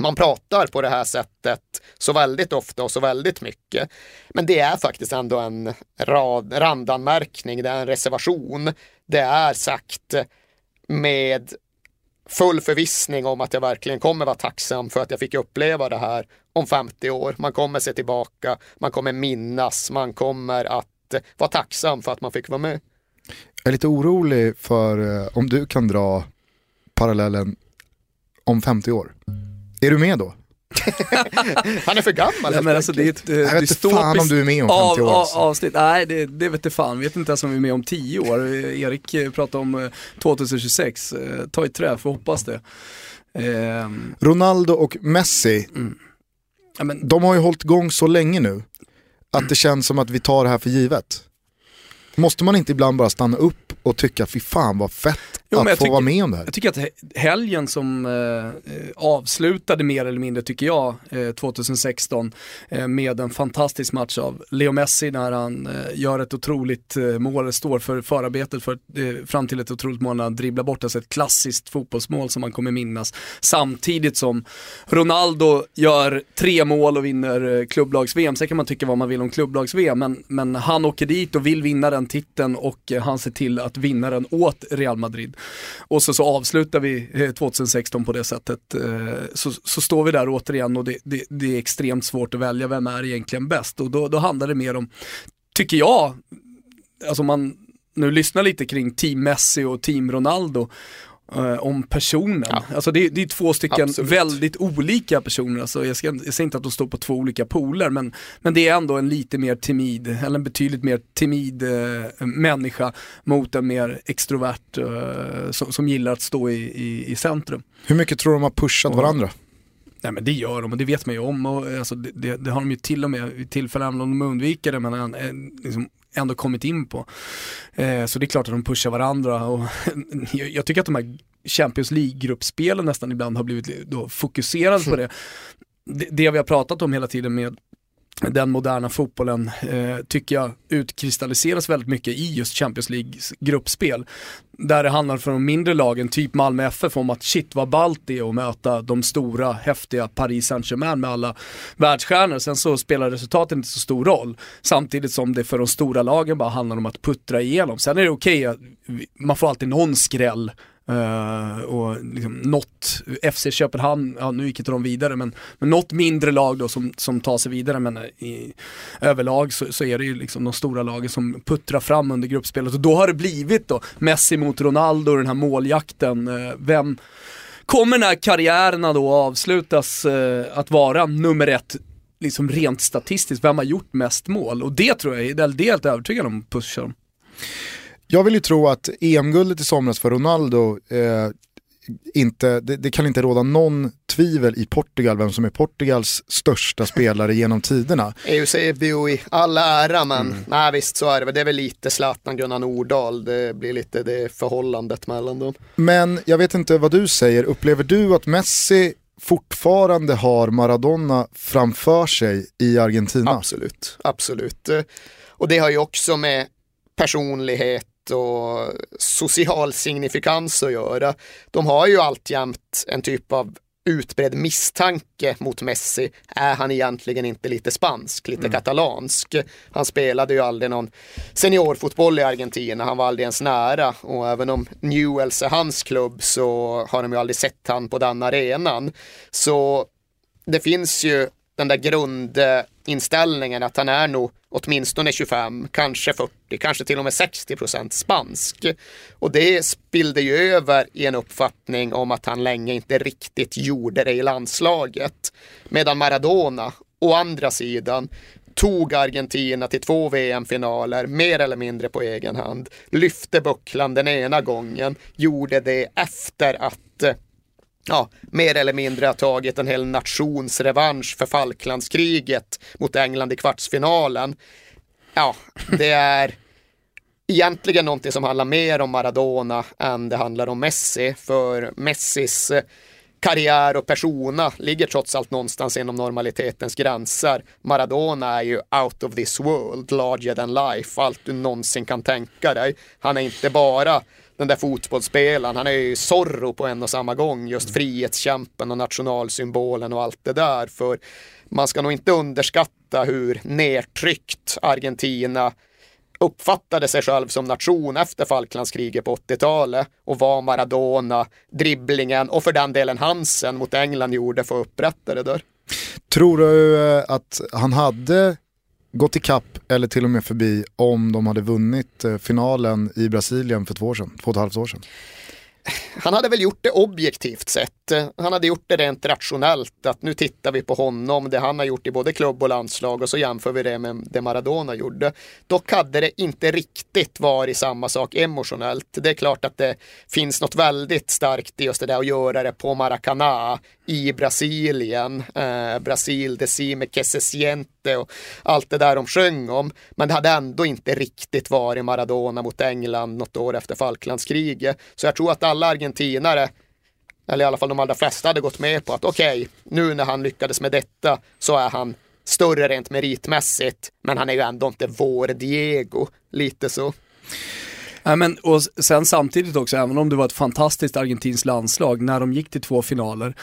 man pratar på det här sättet så väldigt ofta och så väldigt mycket. Men det är faktiskt ändå en rad, randanmärkning, det är en reservation. Det är sagt med full förvissning om att jag verkligen kommer vara tacksam för att jag fick uppleva det här om 50 år. Man kommer se tillbaka, man kommer minnas, man kommer att eh, vara tacksam för att man fick vara med. Jag är lite orolig för eh, om du kan dra parallellen om 50 år. Är du med då? Han är för gammal Nej, men alltså, det är ett eh, Jag vet inte fan om du är med om 50 år. av, alltså. avsnitt. Nej, det, det vet jag fan. Vet inte ens om vi är med om 10 år. Eh, Erik eh, pratade om eh, 2026. Eh, Ta i trä, får hoppas det. Ehm, Ronaldo och Messi, ja, men, de har ju hållit igång så länge nu att det känns som att vi tar det här för givet. Måste man inte ibland bara stanna upp och tycka fy fan vad fett Jo, att jag få tycker- vara med om det här? Jag tycker att he- helgen som eh, avslutade mer eller mindre, tycker jag, eh, 2016 eh, med en fantastisk match av Leo Messi när han eh, gör ett otroligt eh, mål, står för förarbetet för, eh, fram till ett otroligt mål när han dribblar bort, alltså ett klassiskt fotbollsmål som man kommer minnas. Samtidigt som Ronaldo gör tre mål och vinner klubblags-VM. Sen kan man tycka vad man vill om klubblags-VM, men, men han åker dit och vill vinna den titeln och han ser till att vinna den åt Real Madrid. Och så, så avslutar vi eh, 2016 på det sättet. Eh, så, så står vi där återigen och det, det, det är extremt svårt att välja vem är egentligen bäst. Och då, då handlar det mer om, tycker jag, alltså om man nu lyssnar lite kring Team Messi och Team Ronaldo, eh, om personen. Ja. Alltså det, det är två stycken Absolut. väldigt olika personer. Alltså jag, ska, jag säger inte att de står på två olika poler, men, men det är ändå en lite mer timid, eller en betydligt mer timid eh, människa mot en mer extrovert eh, som, som gillar att stå i, i, i centrum. Hur mycket tror du de har pushat Och- varandra? Nej men det gör de och det vet man ju om och alltså, det, det, det har de ju till och med vid tillfällen, även om de undviker det, men liksom ändå kommit in på. Eh, så det är klart att de pushar varandra och jag, tycker att de här Champions League-gruppspelen nästan ibland har blivit då fokuserade på det. det. Det vi har pratat om hela tiden med den moderna fotbollen eh, tycker jag utkristalliseras väldigt mycket i just Champions Leagues gruppspel. Där det handlar för de mindre lagen, typ Malmö FF, om att shit vad ballt det är att möta de stora, häftiga Paris Saint-Germain med alla världsstjärnor. Sen så spelar resultatet inte så stor roll. Samtidigt som det för de stora lagen bara handlar om att puttra igenom. Sen är det okej, eh, okay, man får alltid någon skräll Uh, och liksom något, FC Köpenhamn, ja nu gick inte de vidare men, men något mindre lag då som, som tar sig vidare men eh, i överlag så, så är det ju liksom de stora lagen som puttrar fram under gruppspelet och då har det blivit då Messi mot Ronaldo, den här måljakten. Uh, vem kommer när karriärerna då avslutas uh, att vara nummer ett liksom rent statistiskt, vem har gjort mest mål? Och det tror jag, det är helt övertygad om pushar dem. Jag vill ju tro att EM-guldet i somras för Ronaldo, eh, inte, det, det, kan inte råda någon tvivel i Portugal vem som är Portugals största spelare genom tiderna. Eusebio i all ära men mm. nej visst så är det Det är väl lite Zlatan, Gunnar Nordahl. Det blir lite det förhållandet mellan dem. Men jag vet inte vad du säger. Upplever du att Messi fortfarande har Maradona framför sig i Argentina? Absolut, absolut. Och det har ju också med personlighet och social signifikans att göra. De har ju alltjämt en typ av utbredd misstanke mot Messi. Är han egentligen inte lite spansk, lite mm. katalansk? Han spelade ju aldrig någon seniorfotboll i Argentina, han var aldrig ens nära och även om Newells är hans klubb så har de ju aldrig sett han på den arenan. Så det finns ju den där grundinställningen att han är nog åtminstone 25, kanske 40, kanske till och med 60 procent spansk. Och det spillde ju över i en uppfattning om att han länge inte riktigt gjorde det i landslaget. Medan Maradona, å andra sidan, tog Argentina till två VM-finaler mer eller mindre på egen hand, lyfte bucklan den ena gången, gjorde det efter att ja, mer eller mindre har tagit en hel nations revansch för Falklandskriget mot England i kvartsfinalen. Ja, det är egentligen någonting som handlar mer om Maradona än det handlar om Messi, för Messis eh, karriär och persona ligger trots allt någonstans inom normalitetens gränser. Maradona är ju out of this world, larger than life, allt du någonsin kan tänka dig. Han är inte bara den där fotbollsspelaren. Han är ju Zorro på en och samma gång, just frihetskämpen och nationalsymbolen och allt det där. För man ska nog inte underskatta hur nedtryckt Argentina uppfattade sig själv som nation efter Falklandskriget på 80-talet och vad Maradona, dribblingen och för den delen Hansen mot England gjorde för att upprätta det där. Tror du eh, att han hade gått ikapp eller till och med förbi om de hade vunnit eh, finalen i Brasilien för två år sedan, två och ett halvt år sedan? Han hade väl gjort det objektivt sett. Han hade gjort det rent rationellt. Att nu tittar vi på honom, det han har gjort i både klubb och landslag och så jämför vi det med det Maradona gjorde. Dock hade det inte riktigt varit samma sak emotionellt. Det är klart att det finns något väldigt starkt i just det där att göra det på Maracanã i Brasilien. Eh, Brasil, Decime, que se och allt det där de sjöng om. Men det hade ändå inte riktigt varit Maradona mot England något år efter Falklandskriget. Så jag tror att alla alla argentinare eller i alla fall de allra flesta hade gått med på att okej, okay, nu när han lyckades med detta så är han större rent meritmässigt, men han är ju ändå inte vår Diego, lite så. Ja, men, och sen samtidigt också, även om det var ett fantastiskt argentinskt landslag, när de gick till två finaler,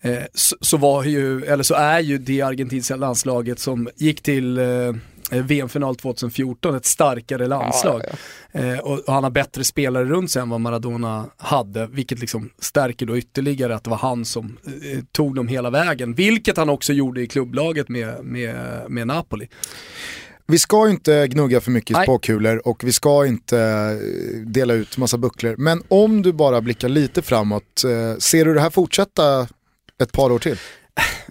eh, så, så, var ju, eller så är ju det argentinska landslaget som gick till eh, VM-final 2014, ett starkare landslag. Ja, ja, ja. Eh, och, och, han har bättre spelare runt sig än vad Maradona hade, vilket liksom stärker då ytterligare att det var han som eh, tog dem hela vägen. Vilket han också gjorde i klubblaget med, med, med Napoli. Vi ska inte gnugga för mycket i spåkulor och vi ska inte eh, dela ut massa bucklor. Men om du bara blickar lite framåt, eh, ser du det här fortsätta ett par år till?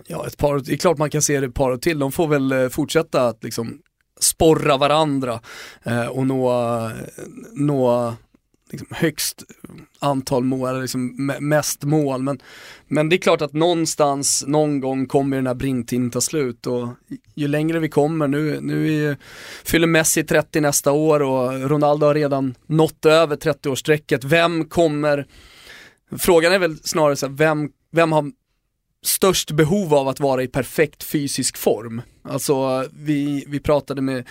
Ja, ett par, det är klart man kan se det ett par år till. De får väl eh, fortsätta att liksom sporra varandra eh, och nå, nå liksom högst antal mål, liksom mest mål. Men, men det är klart att någonstans, någon gång kommer den här brintiden ta slut och ju längre vi kommer, nu, nu är, fyller Messi 30 nästa år och Ronaldo har redan nått över 30-årsstrecket. Vem kommer, frågan är väl snarare så här, vem, vem har störst behov av att vara i perfekt fysisk form. Alltså vi, vi pratade med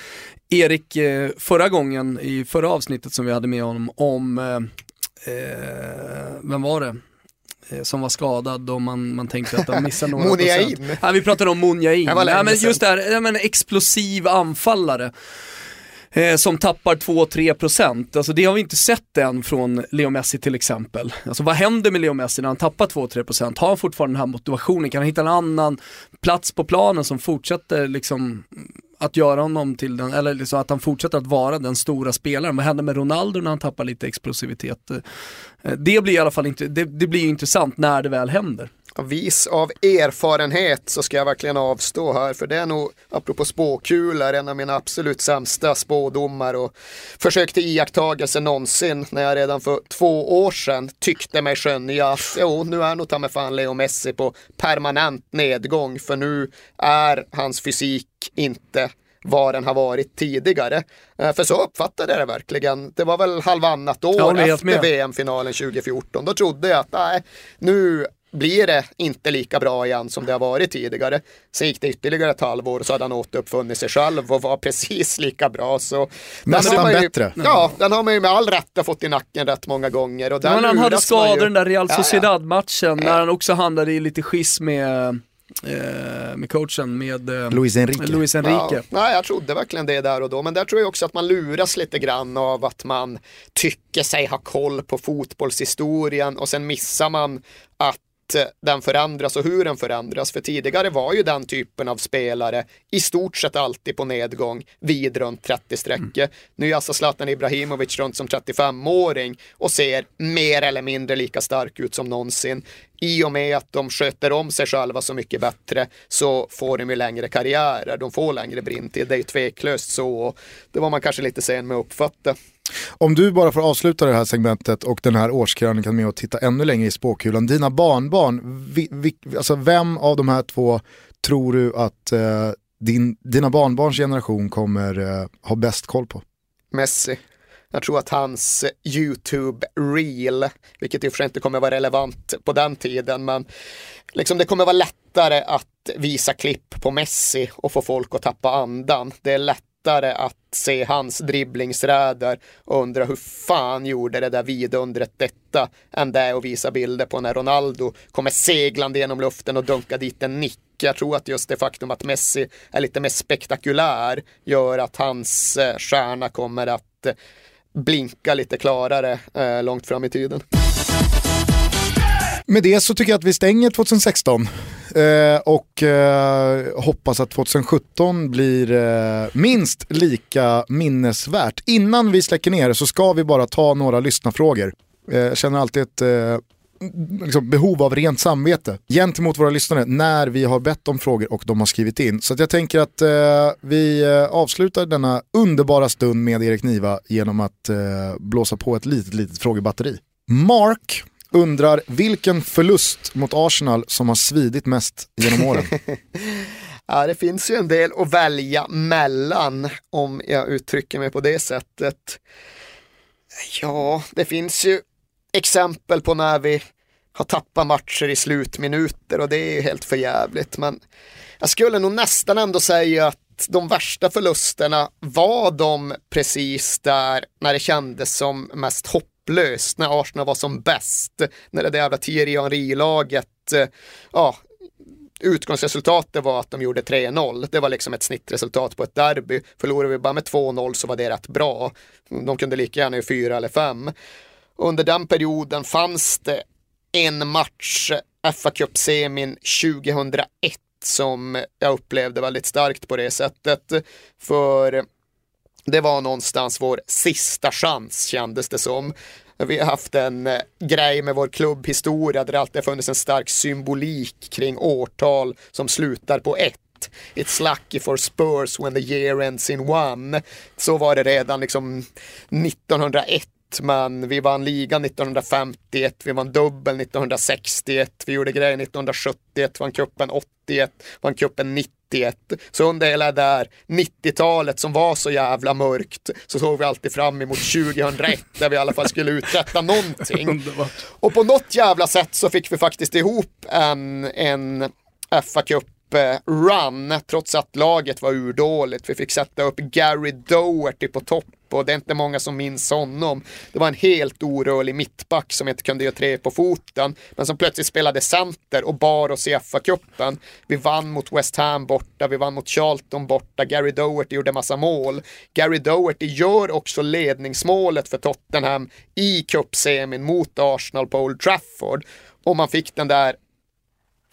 Erik eh, förra gången i förra avsnittet som vi hade med honom om, eh, eh, vem var det? Eh, Som var skadad och man, man tänkte att han missade några procent. Ja, vi pratade om Munjain. Ja, men just det här, ja, men explosiv anfallare eh, som tappar 2-3%. Alltså det har vi inte sett än från Leo Messi till exempel. Alltså vad händer med Leo Messi när han tappar 2-3%? Har han fortfarande den här motivationen? Kan han hitta en annan plats på planen som fortsätter liksom att göra honom till den, eller liksom att han fortsätter att vara den stora spelaren. Vad händer med Ronaldo när han tappar lite explosivitet? Eh, det blir i alla fall inte, det, det blir intressant när det väl händer. Vis av erfarenhet så ska jag verkligen avstå här för det är nog, apropå spåkulor, en av mina absolut sämsta spådomar och försökte iakttagelse någonsin när jag redan för två år sedan tyckte mig skönja att jo, nu är nog ta mig fan Leo Messi på permanent nedgång för nu är hans fysik inte vad den har varit tidigare. Eh, För så uppfattade jag det verkligen. Det var väl halvannat år efter. VM-finalen 2014. Då trodde jag att nej, nu blir det inte lika bra igen som det har varit tidigare. Sen gick det ytterligare ett halvår och så hade han återuppfunnit sig själv och var precis lika bra. Så Nästan ju, bättre. Ja, den har man ju med all rätta fått i nacken rätt många gånger. Och där Men han hade man ju. skador den där Real Ja, ja. Sociedad-matchen när han också handlade i lite schism med, eh, med coachen, med eh, Luis Enrique. Luis Enrique. Ja, nej, jag trodde verkligen det där och då, men där tror jag också att man luras lite grann av att man tycker sig ha koll på fotbollshistorien och sen missar man att den förändras och hur den förändras. För tidigare var ju den typen av spelare i stort sett alltid på nedgång vid runt 30 sträckor. Nu är alltså Zlatan Ibrahimovic runt som 35-åring och ser mer eller mindre lika stark ut som någonsin. I och med att de sköter om sig själva så mycket bättre så får de ju längre karriärer, de får längre brintid, det är ju tveklöst så. Och det var man kanske lite sen med att uppfatta. Om du bara får avsluta det här segmentet och den här årskrönikan med att titta ännu längre i spåkulan. Dina barnbarn, vi, vi, alltså vem av de här två tror du att eh, din, dina barnbarns generation kommer eh, ha bäst koll på? Messi. Jag tror att hans eh, YouTube-reel, vilket i och för sig inte kommer vara relevant på den tiden, men liksom det kommer vara lättare att visa klipp på Messi och få folk att tappa andan. Det är lättare att se hans dribblingsräder och undra hur fan gjorde det där vidundret detta än det att visa bilder på när Ronaldo kommer seglande genom luften och dunkar dit en nick. Jag tror att just det faktum att Messi är lite mer spektakulär gör att hans eh, stjärna kommer att eh, blinka lite klarare eh, långt fram i tiden. Med det så tycker jag att vi stänger 2016 eh, och eh, hoppas att 2017 blir eh, minst lika minnesvärt. Innan vi släcker ner så ska vi bara ta några lyssnarfrågor. Eh, jag känner alltid ett eh, liksom behov av rent samvete gentemot våra lyssnare när vi har bett om frågor och de har skrivit in. Så att jag tänker att eh, vi eh, avslutar denna underbara stund med Erik Niva genom att eh, blåsa på ett litet, litet frågebatteri. Mark undrar vilken förlust mot Arsenal som har svidit mest genom åren. Ja, det finns ju en del att välja mellan om jag uttrycker mig på det sättet. Ja, det finns ju exempel på när vi har tappat matcher i slutminuter och det är ju helt förjävligt. Men jag skulle nog nästan ändå säga att de värsta förlusterna var de precis där när det kändes som mest hopp hopplöst, när Arsenal var som bäst, när det där jävla Thierry Henry-laget, eh, ja, utgångsresultatet var att de gjorde 3-0. Det var liksom ett snittresultat på ett derby. Förlorade vi bara med 2-0 så var det rätt bra. De kunde lika gärna göra 4 eller 5. Under den perioden fanns det en match, eh, fa Cup-semin 2001, som jag upplevde väldigt starkt på det sättet. För det var någonstans vår sista chans kändes det som. Vi har haft en eh, grej med vår klubbhistoria där det alltid har funnits en stark symbolik kring årtal som slutar på ett. It's lucky for Spurs when the year ends in one. Så var det redan liksom 1901 men vi vann ligan 1951, vi vann dubbel 1961, vi gjorde grejer 1971, vann cupen 81, vann cupen 90 91. Så under hela det där 90-talet som var så jävla mörkt så såg vi alltid fram emot 2001 där vi i alla fall skulle uträtta någonting. Och på något jävla sätt så fick vi faktiskt ihop en, en FA Cup Eh, run trots att laget var urdåligt. Vi fick sätta upp Gary Doherty på topp och det är inte många som minns honom. Det var en helt orörlig mittback som inte kunde göra tre på foten men som plötsligt spelade center och bar oss i FA-cupen. Vi vann mot West Ham borta, vi vann mot Charlton borta, Gary Doherty gjorde massa mål. Gary Doherty gör också ledningsmålet för Tottenham i cupsemin mot Arsenal på Old Trafford och man fick den där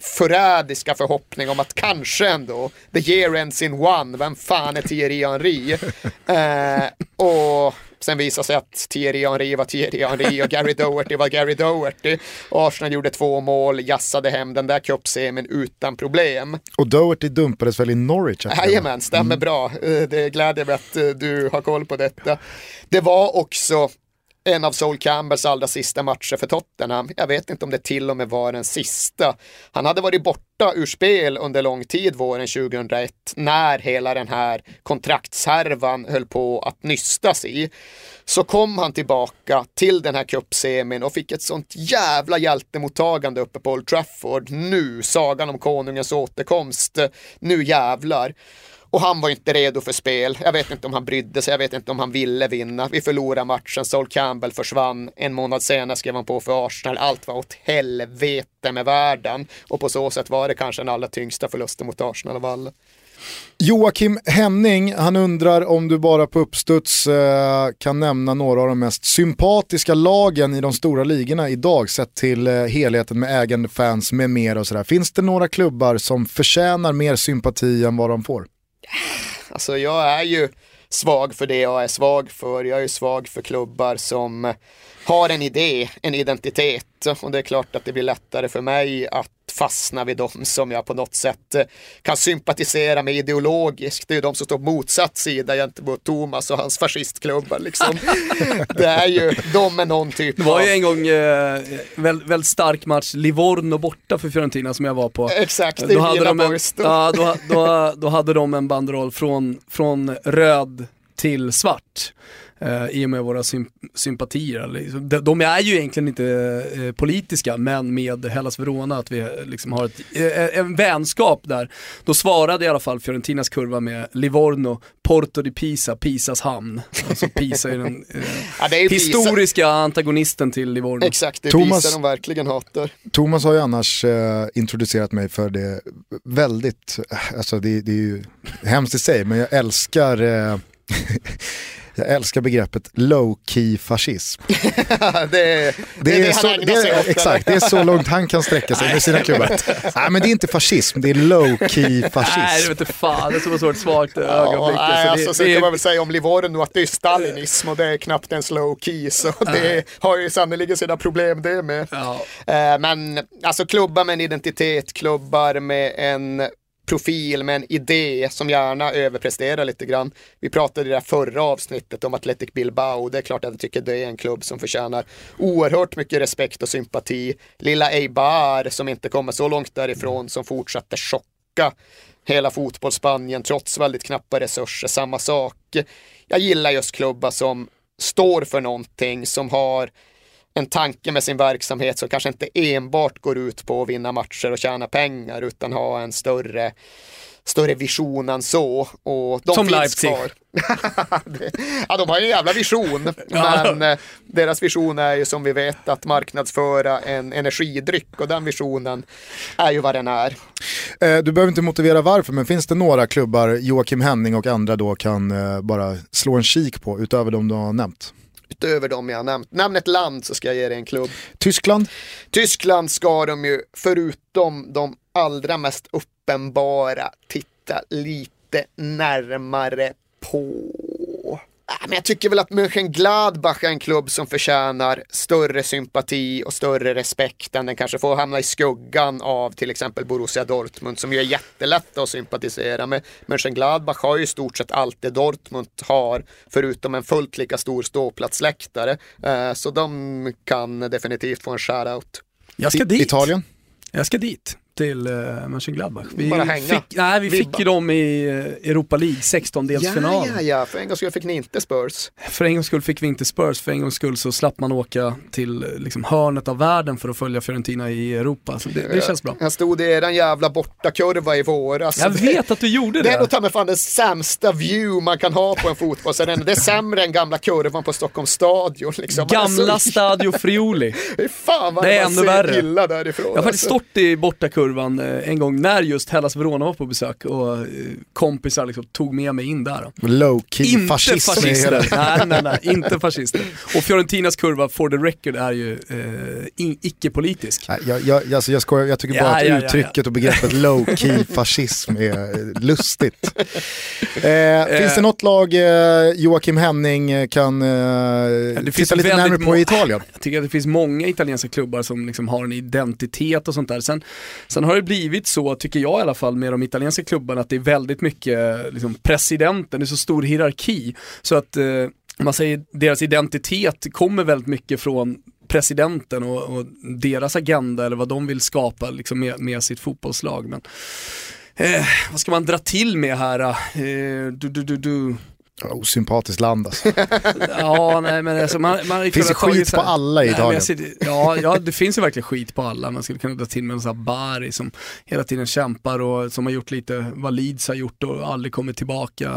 förrädiska förhoppning om att kanske ändå, the year ends in one, vem fan är Thierry Henry? eh, och sen visade sig att Thierry Henry var Thierry Henry och Gary Doherty var Gary Doherty. Och Arsenal gjorde två mål, jassade hem den där cupsemin utan problem. Och Doherty dumpades väl i Norwich? Jajamän, stämmer bra. Eh, Det gläder mig att eh, du har koll på detta. Det var också en av Sol Campbells allra sista matcher för Tottenham. Jag vet inte om det till och med var den sista. Han hade varit borta ur spel under lång tid våren 2001 när hela den här kontraktshärvan höll på att nystas i. Så kom han tillbaka till den här cupsemin och fick ett sånt jävla hjältemottagande uppe på Old Trafford. Nu, sagan om konungens återkomst, nu jävlar. Och han var inte redo för spel. Jag vet inte om han brydde sig, jag vet inte om han ville vinna. Vi förlorade matchen, Sol Campbell försvann. En månad senare skrev han på för Arsenal. Allt var åt helvete med världen. Och på så sätt var det kanske den allra tyngsta förlusten mot Arsenal av alla. Joakim Henning, han undrar om du bara på uppstuds eh, kan nämna några av de mest sympatiska lagen i de stora ligorna idag sett till eh, helheten med ägande fans med mera och sådär. Finns det några klubbar som förtjänar mer sympati än vad de får? Alltså jag är ju svag för det jag är svag för. Jag är ju svag för klubbar som har en idé, en identitet. Och det är klart att det blir lättare för mig att fastna vid dem som jag på något sätt eh, kan sympatisera med ideologiskt. Det är ju de som står på motsatt sida gentemot Thomas och hans fascistklubbar liksom. det är ju de med någon typ Det var av... ju en gång eh, väldigt, väldigt stark match, Livorno borta för Fiorentina som jag var på. Exakt, Då hade, de en, ja, då, då, då hade de en banderoll från, från röd till svart. Eh, I och med våra sym sympatier. Liksom. De, de är ju egentligen inte eh, politiska men med Hellas Verona att vi eh, liksom har ett, eh, en vänskap där. Då svarade i alla fall Fiorentinas kurva med Livorno, Porto di Pisa, Pisas hamn. Alltså Pisa är den eh, Ja, det är Pisa. historiska antagonisten till Livorno. Exakt, det Thomas- visar de verkligen hatar. Thomas har ju annars eh, introducerat mig för det väldigt, alltså det, det är ju hemskt i sig, men jag älskar eh, Jag älskar begreppet low key fascism. det, är, det, är det så, han det, åt. Exakt, det är så långt han kan sträcka sig med sina klubbar. Nej men det är inte fascism, det är low key Nej, det fascism. vet inte fan, det är så svårt svagt Ja, ögonblick. nej, Alltså, alltså, det, sen det, kan man är, väl säga om Livorno att det är stalinism och det är knappt en slow key så det har ju sannerligen sina problem det med. ja. Eh, Men alltså klubbar med en identitet, klubbar med en profil med en idé som gärna överpresterar lite grann. Vi pratade i det här förra avsnittet om Athletic Bilbao. Det är klart att jag tycker det är en klubb som förtjänar oerhört mycket respekt och sympati. Lilla Eibar som inte kommer så långt därifrån som fortsätter chocka hela fotbollsspanien trots väldigt knappa resurser. Samma sak. Jag gillar just klubbar som står för någonting, som har en tanke med sin verksamhet som kanske inte enbart går ut på att vinna matcher och tjäna pengar utan ha en större, större vision än så. Och de Som finns Leipzig. kvar. Ja, de har ju en jävla vision. Men eh, deras vision är ju som vi vet att marknadsföra en energidryck och den visionen är ju vad den är. Eh, Du behöver inte motivera varför, men finns det några klubbar Joakim Henning och andra då kan eh, bara slå en kik på utöver de du har nämnt? Utöver de jag nämnt. Nämn ett land så ska jag ge dig en klubb. Tyskland? Tyskland ska de ju, förutom de allra mest uppenbara, titta lite närmare på. Ah, Men jag tycker väl att Mönchengladbach är en klubb som förtjänar större sympati och större respekt än den kanske får hamna i skuggan av till exempel Borussia Dortmund som ju är jättelätta att sympatisera med. Mönchengladbach har ju i stort sett allt det Dortmund har förutom en fullt lika stor ståplatsläktare. Eh, Så de kan definitivt få en shoutout. Jag ska dit. Italien? Jag ska dit. Till uh, Mönchengladbach. Vi Bara hänga. Fick, nej, vi fick Vibba. ju dem i eh, Europa League, 16-delsfinal. Ja, ja, ja, för en gång skull fick ni inte Spurs. För en gångs skull fick vi inte Spurs, för en gångs skull så slapp man åka till eh, liksom, hörnet av världen för att följa Fiorentina i Europa. Så det, det känns bra. Jag stod i eran jävla bortakurva i våras. Jag vet att du gjorde Det är det. nog ta mig fan den sämsta view man kan ha på en fotbollsarena. Det är sämre än gamla kurvan på Stockholms stadion. Liksom. Är Gamla så- Stadio Friuli. Fan vad Det är ännu värre. Jag har faktiskt alltså. stått i bortakurvan eh, en gång när just Hellas Verona var på besök och eh, kompisar liksom tog med mig in där. Low key Inte hela- fascister. nej, nej, nej, inte fascister. Och Fiorentinas kurva, for the record, är ju eh, icke-politisk. Jag, jag, alltså jag, skojar, jag tycker bara Ja, att ja, ja, ja. uttrycket och begreppet low key fascism är eh, lustigt. Eh, finns det något lag eh, Joakim Henning kan eh, titta lite närmare på i Italien? Jag tycker att det finns många italienska klubbar som liksom har en identitet och sånt där. Sen, sen Sen har det blivit så, tycker jag i alla fall, med de italienska klubbarna att det är väldigt mycket liksom, presidenten, det är så stor hierarki. Så att eh, man säger deras identitet kommer väldigt mycket från presidenten och, och deras agenda eller vad de vill skapa liksom, med, med sitt fotbollslag. Men, eh, vad ska man dra till med här? Eh, du, du, du, du. Ja, Osympatiskt land alltså. Ja, nej men alltså, man, man Finns det skit på alla i Italien? ser- ja, ja, det finns ju verkligen skit på alla. Man skulle kunna dra till med en sån här Bari som hela tiden kämpar och som har gjort lite vad Leeds har gjort och aldrig kommit tillbaka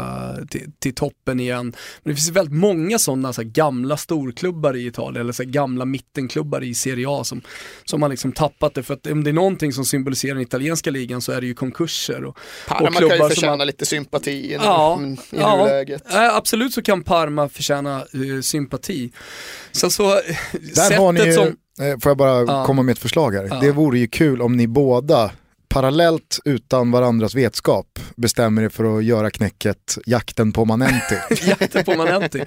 till, till toppen igen. Men det finns väldigt många sådana så här, gamla storklubbar i Italien, eller så här, gamla mittenklubbar i Serie A som, som har liksom tappat det. För att om det är någonting som symboliserar den italienska ligan så är det ju konkurser. Och, Parma och kan ju klubbar som förtjäna har- lite sympati i, Ja, i nuläget. Ja, absolut så kan Parma förtjäna eh, sympati. Sen så, eh, Där har ni ju, som... får jag bara Ja. komma med ett förslag här. Ja. Det vore ju kul om ni båda parallellt utan varandras vetskap bestämmer er för att göra knäcket jakten på Manenti. Jakten på Manenti.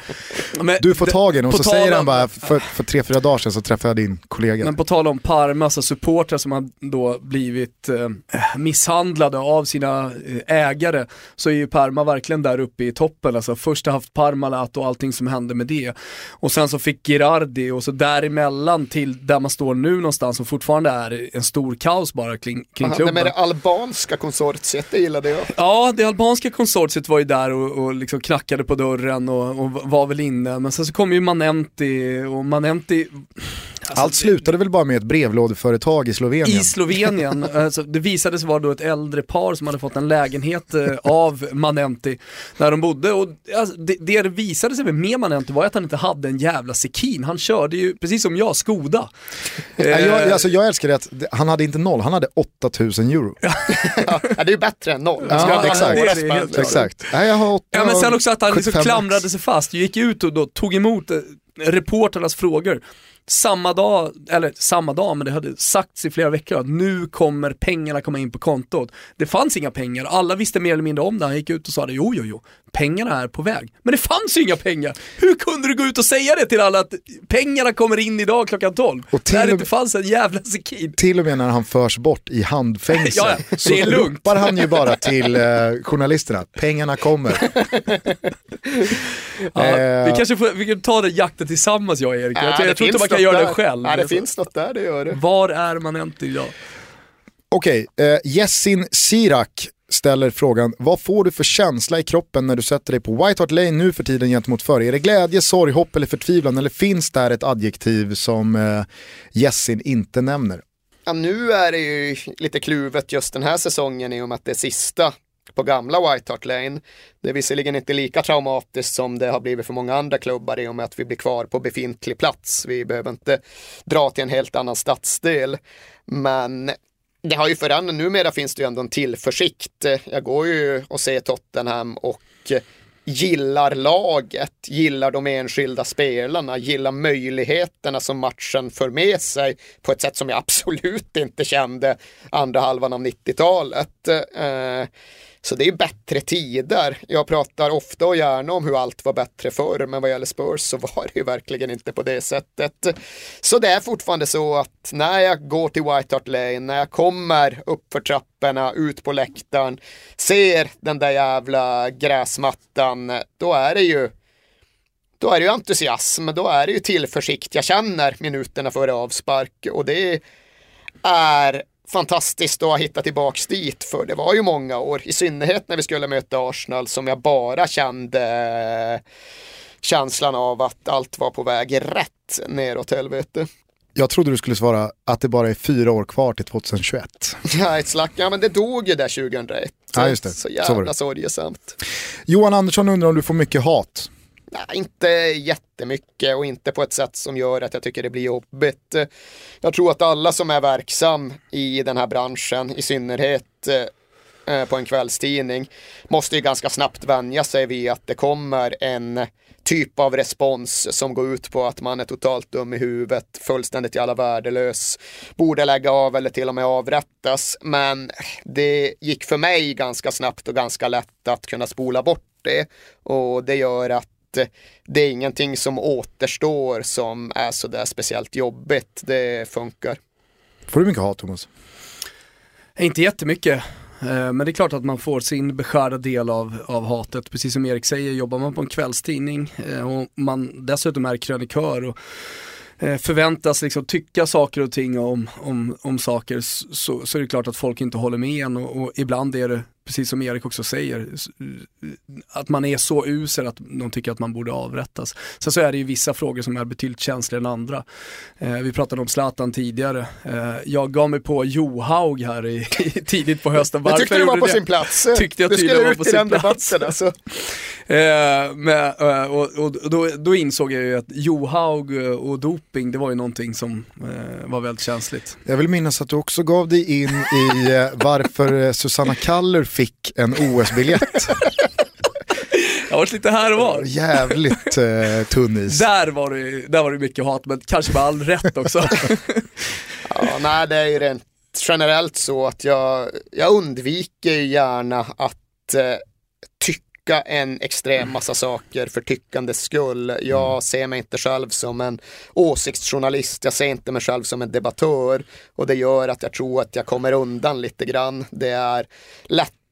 Men, Du får tag i den och så säger han bara, för, för tre, fyra dagar sedan så träffade jag din kollega. Men på tal om Parma, så supportrar som har då blivit eh, misshandlade av sina eh, ägare, så är ju Parma verkligen där uppe i toppen. Alltså först har haft Parmalat och allting som hände med det. Och sen så fick Girardi och så däremellan till där man står nu någonstans som fortfarande är en stor kaos bara kring, kring klubben. Men det albanska konsortiet, det gillade jag. Ja, det albanska konsortiet var ju där och, och liksom knackade på dörren och, och var väl inne. Men sen så kom ju Manenti och Manenti... alltså, Allt slutade väl bara med ett brevlådeföretag i Slovenien. I Slovenien, alltså, det visade sig vara då ett äldre par som hade fått en lägenhet eh, av Manenti när de bodde och alltså, det, det det visade sig med Manenti var att han inte hade en jävla sekin. Han körde ju, precis som jag, Skoda. Ja, Eh, jag, alltså jag älskar det att det- han hade inte noll, han hade 8000 euro. Ja, det är ju bättre än noll. Ja, jag exakt. Det helt liksom. Exakt. Nej, jag har åtta, Ja men sen också att han liksom 75 klamrade sig fast, gick ut och då tog emot eh, reporternas frågor. Samma dag, eller samma dag, men det hade sagts i flera veckor att nu kommer pengarna komma in på kontot. Det fanns inga pengar, alla visste mer eller mindre om det. Han gick ut och sa det, jo jo jo, pengarna är på väg. Men det fanns ju inga pengar! Hur kunde du gå ut och säga det till alla att pengarna kommer in idag klockan 12? Och till när det och inte fanns en jävla sekin. Till och med när han förs bort i handfängsel Ja, ja, så det är lugnt. ropar han ju bara till eh, journalisterna, pengarna kommer. Ja, Eh. vi kanske får, vi kan ta den jakten tillsammans jag och Erik. jag, tror- jag det tror inte man kan något göra där. det själv. Ja, det Alltså. finns något där, det gör det. Var är man inte idag? Okej, eh, Jessin Sirak ställer frågan, vad får du för känsla i kroppen när du sätter dig på White Hart Lane nu för tiden gentemot förr? Är det glädje, sorg, hopp eller förtvivlan? Eller finns där ett adjektiv som eh, Jessin inte nämner? Ja, nu är det ju lite kluvet just den här säsongen i och med att det är sista på gamla White Hart Lane. Det är visserligen inte lika traumatiskt som det har blivit för många andra klubbar i och med att vi blir kvar på befintlig plats. Vi behöver inte dra till en helt annan stadsdel. Men det har ju förändrats, numera finns det ju ändå en tillförsikt. Jag går ju och ser Tottenham och gillar laget, gillar de enskilda spelarna, gillar möjligheterna som matchen för med sig på ett sätt som jag absolut inte kände andra halvan av 90-talet. Så det är bättre tider. Jag pratar ofta och gärna om hur allt var bättre förr, men vad gäller Spurs så var det ju verkligen inte på det sättet. Så det är fortfarande så att när jag går till White Hart Lane, när jag kommer uppför trapporna, ut på läktaren, ser den där jävla gräsmattan, då är det ju då är det ju entusiasm, då är det ju tillförsikt jag känner minuterna före avspark och det är fantastiskt att hitta tillbaks dit för det var ju många år, i synnerhet när vi skulle möta Arsenal som jag bara kände känslan av att allt var på väg rätt neråt helvete. Jag trodde du skulle svara att det bara är fyra år kvar till 2021. Ja, ett slack, ja men det dog ju där 2001. Ja, just det. Så jävla sorgesamt. Johan Andersson undrar om du får mycket hat. Nej, inte jättemycket och inte på ett sätt som gör att jag tycker det blir jobbigt. Jag tror att alla som är verksam i den här branschen, i synnerhet eh, på en kvällstidning, måste ju ganska snabbt vänja sig vid att det kommer en typ av respons som går ut på att man är totalt dum i huvudet, fullständigt jävla värdelös, borde lägga av eller till och med avrättas. Men det gick för mig ganska snabbt och ganska lätt att kunna spola bort det och det gör att det är ingenting som återstår som är sådär speciellt jobbigt. Det funkar. Får du mycket hat Thomas? Inte jättemycket. Eh, Men det är klart att man får sin beskärda del av, av hatet. Precis som Erik säger, jobbar man på en kvällstidning eh, och man dessutom är krönikör och eh, förväntas liksom tycka saker och ting om, om, om saker så, så är det klart att folk inte håller med en och, och ibland är det, precis som Erik också säger, att man är så usel att de tycker att man borde avrättas. Sen så är det ju vissa frågor som är betydligt känsligare än andra. Eh, vi pratade om Zlatan tidigare. Eh, jag gav mig på Johaug här i, tidigt på hösten. Jag tyckte Varför det var på sin plats. Tyckte jag du tydligen skulle var ut på i sin den plats. debatten alltså. Eh, med, eh, och och då, då insåg jag ju att Johaug eh, och doping, det var ju någonting som eh, var väldigt känsligt. Jag vill minnas att du också gav dig in i varför Susanna Kallur fick en OS-biljett. Jag har varit lite här och var. Jävligt eh, tunn is. Där var, det, där var det mycket hat, men kanske med all rätt också. Ja, nej, det är ju rent generellt så att jag, jag undviker ju gärna att eh, tycka en extrem massa saker för tyckandets skull. Jag ser mig inte själv som en åsiktsjournalist, jag ser inte mig själv som en debattör och det gör att jag tror att jag kommer undan lite grann. Det är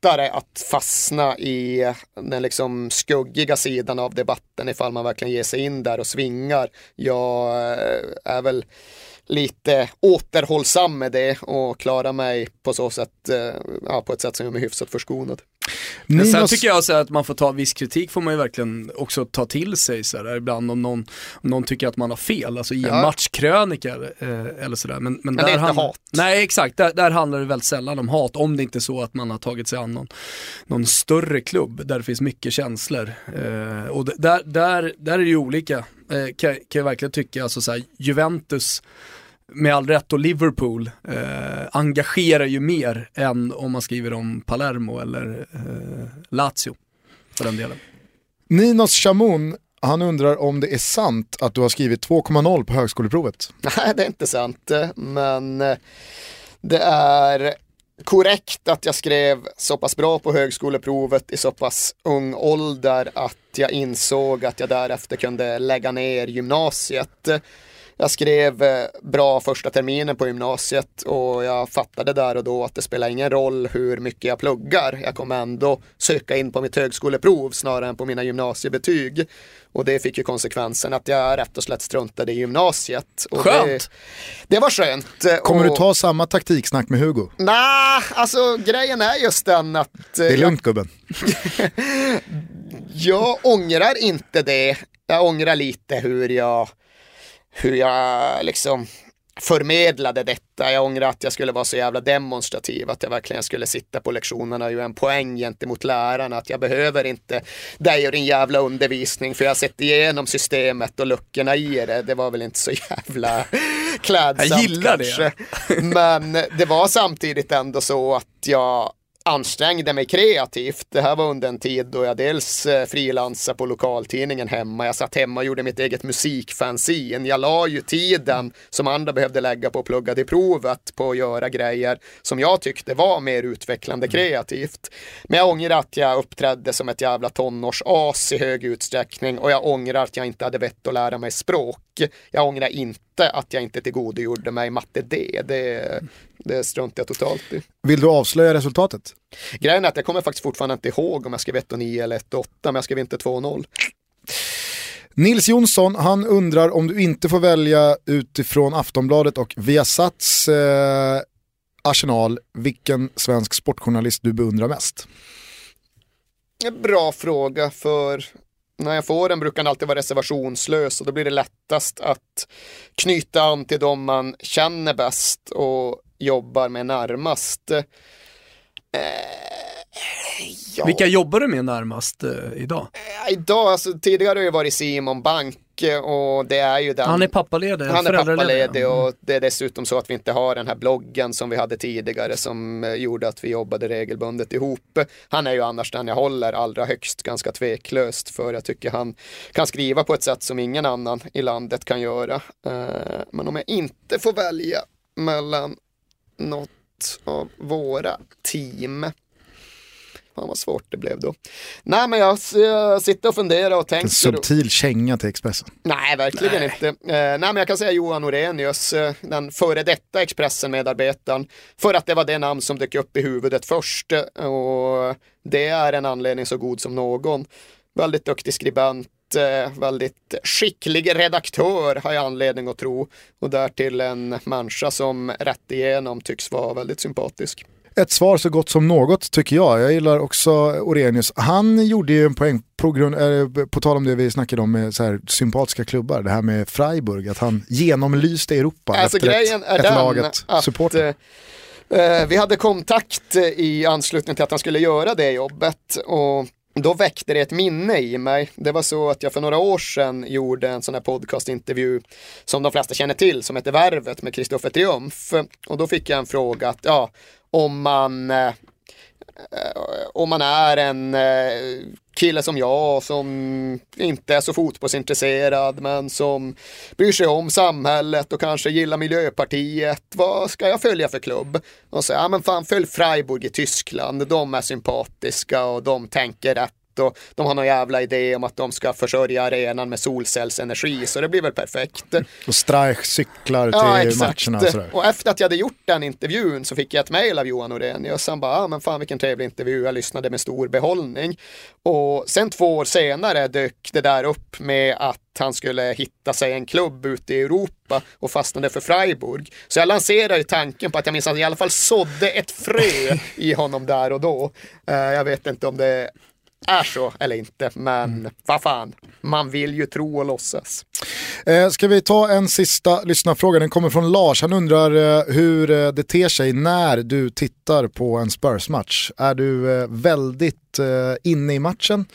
lättare att fastna i den liksom skuggiga sidan av debatten ifall man verkligen ger sig in där och svingar. Jag eh, är väl lite återhållsam med det och klarar mig på så sätt, eh, ja, på ett sätt som gör mig hyfsat förskonad. Men sen Ninos- tycker jag så att man får ta viss kritik får man ju verkligen också ta till sig så här, ibland om någon, om någon tycker att man har fel, alltså i en Ja. matchkrönika eh, eller sådär. Men, men, det är där inte hat. Nej exakt, där, där handlar det väldigt sällan om hat, om det inte är så att man har tagit sig an någon, någon större klubb där det finns mycket känslor. Eh, och där, där, där är det ju olika, eh, kan, kan jag verkligen tycka, alltså så här, Juventus med all rätt och Liverpool eh, engagerar ju mer än om man skriver om Palermo eller eh, Lazio för den delen. Ninos Chamoun, han undrar om det är sant att du har skrivit 2,0 på högskoleprovet. Nej, det är inte sant, eh, men eh, det är korrekt att jag skrev så pass bra på högskoleprovet i så pass ung ålder att jag insåg att jag därefter kunde lägga ner gymnasiet. Jag skrev eh, bra första terminen på gymnasiet och jag fattade där och då att det spelar ingen roll hur mycket jag pluggar. Jag kommer ändå söka in på mitt högskoleprov snarare än på mina gymnasiebetyg. Och det fick ju konsekvensen att jag rätt och slätt struntade i gymnasiet. Och Skönt. Det, det var skönt. Kommer och... du ta samma taktiksnack med Hugo? Nej, alltså grejen är just den att eh, Det är lugnt gubben. jag ångrar inte det. Jag ångrar lite hur jag, hur jag liksom förmedlade detta. Jag ångrar att jag skulle vara så jävla demonstrativ, att jag verkligen skulle sitta på lektionerna och göra en poäng gentemot lärarna, att jag behöver inte dig och din jävla undervisning, för jag har sett igenom systemet och luckorna i det. Det var väl inte så jävla klädsamt Jag gillar det. kanske. Men det var samtidigt ändå så att jag ansträngde mig kreativt. Det här var under en tid då jag dels eh, frilansade på lokaltidningen hemma. Jag satt hemma och gjorde mitt eget musikfanzine. Jag la ju tiden som andra behövde lägga på att plugga till provet på att göra grejer som jag tyckte var mer utvecklande kreativt. Men jag ångrar att jag uppträdde som ett jävla tonårsas i hög utsträckning och jag ångrar att jag inte hade vett att lära mig språk. Jag ångrar inte att jag inte tillgodogjorde mig matte D. Det, det struntar jag totalt i. Vill du avslöja resultatet? Grejen är att jag kommer faktiskt fortfarande inte ihåg om jag skrev 1,9 eller 1,8 men jag skrev inte 2,0. Nils Jonsson, han undrar om du inte får välja utifrån Aftonbladet och Viasats eh, Arsenal, vilken svensk sportjournalist du beundrar mest? En bra fråga för när jag får den brukar den alltid vara reservationslös och då blir det lättast att knyta an till dem man känner bäst och jobbar med närmast. Eh, ja. Vilka jobbar du med närmast eh, idag? Eh, Idag, alltså tidigare har det varit Simon Bank eh, och det är ju den Han är pappaledig, Han är pappaledig och det är dessutom så att vi inte har den här bloggen som vi hade tidigare som eh, gjorde att vi jobbade regelbundet ihop. Han är ju annars den jag håller allra högst, ganska tveklöst, för jag tycker han kan skriva på ett sätt som ingen annan i landet kan göra. Eh, Men om jag inte får välja mellan något av våra team Fan vad svårt det blev då. Nej men jag, jag sitter och funderar och En tänker. subtil känga till Expressen. Nej, verkligen inte. Eh, nej, men jag kan säga Johan Orenius, eh, den före detta Expressen-medarbetaren, för att det var det namn som dök upp i huvudet först. eh, Och det är en anledning så god som någon. Väldigt duktig skribent, eh, väldigt skicklig redaktör har jag anledning att tro. Och därtill en människa som rätt igenom tycks vara väldigt sympatisk. Ett svar så gott som något tycker jag. Jag gillar också Orenius. Han gjorde ju en poäng på, grund, eh, på tal om det vi snackade om med så här, sympatiska klubbar. Det här med Freiburg, att han genomlyste Europa Alltså efter grejen ett, är ett den laget att eh, eh, vi hade kontakt i anslutning till att han skulle göra det jobbet och då väckte det ett minne i mig. Det var så att jag för några år sedan gjorde en sån här podcastintervju som de flesta känner till som heter Värvet med Kristoffer Triumf. Och då fick jag en fråga att ja, om man eh, eh, om man är en eh, kille som jag som inte är så fotbollsintresserad men som bryr sig om samhället och kanske gillar Miljöpartiet. Vad ska jag följa för klubb? Och så, ja men fan följ Freiburg i Tyskland. De är sympatiska och de tänker rätt och de har någon jävla idé om att de ska försörja arenan med solcellsenergi så det blir väl perfekt. Och Streich cyklar till Ja, exakt. matcherna och sådär. Och efter att jag hade gjort den intervjun så fick jag ett mejl av Johan Orenius. Han bara, ah, men fan vilken trevlig intervju, jag lyssnade med stor behållning. Och sen två år senare dök det där upp med att han skulle hitta sig en klubb ute i Europa och fastnade för Freiburg. Så jag lanserade ju tanken på att jag minns att jag i alla fall sådde ett frö i honom där och då. Eh, jag vet inte om det är så eller inte, men vad fan, man vill ju tro och låtsas. Eh, ska vi ta en sista lyssnarfråga? Den kommer från Lars. Han undrar eh, hur eh, det ter sig när du tittar på en Spurs-match. Är du eh, väldigt eh, inne i matchen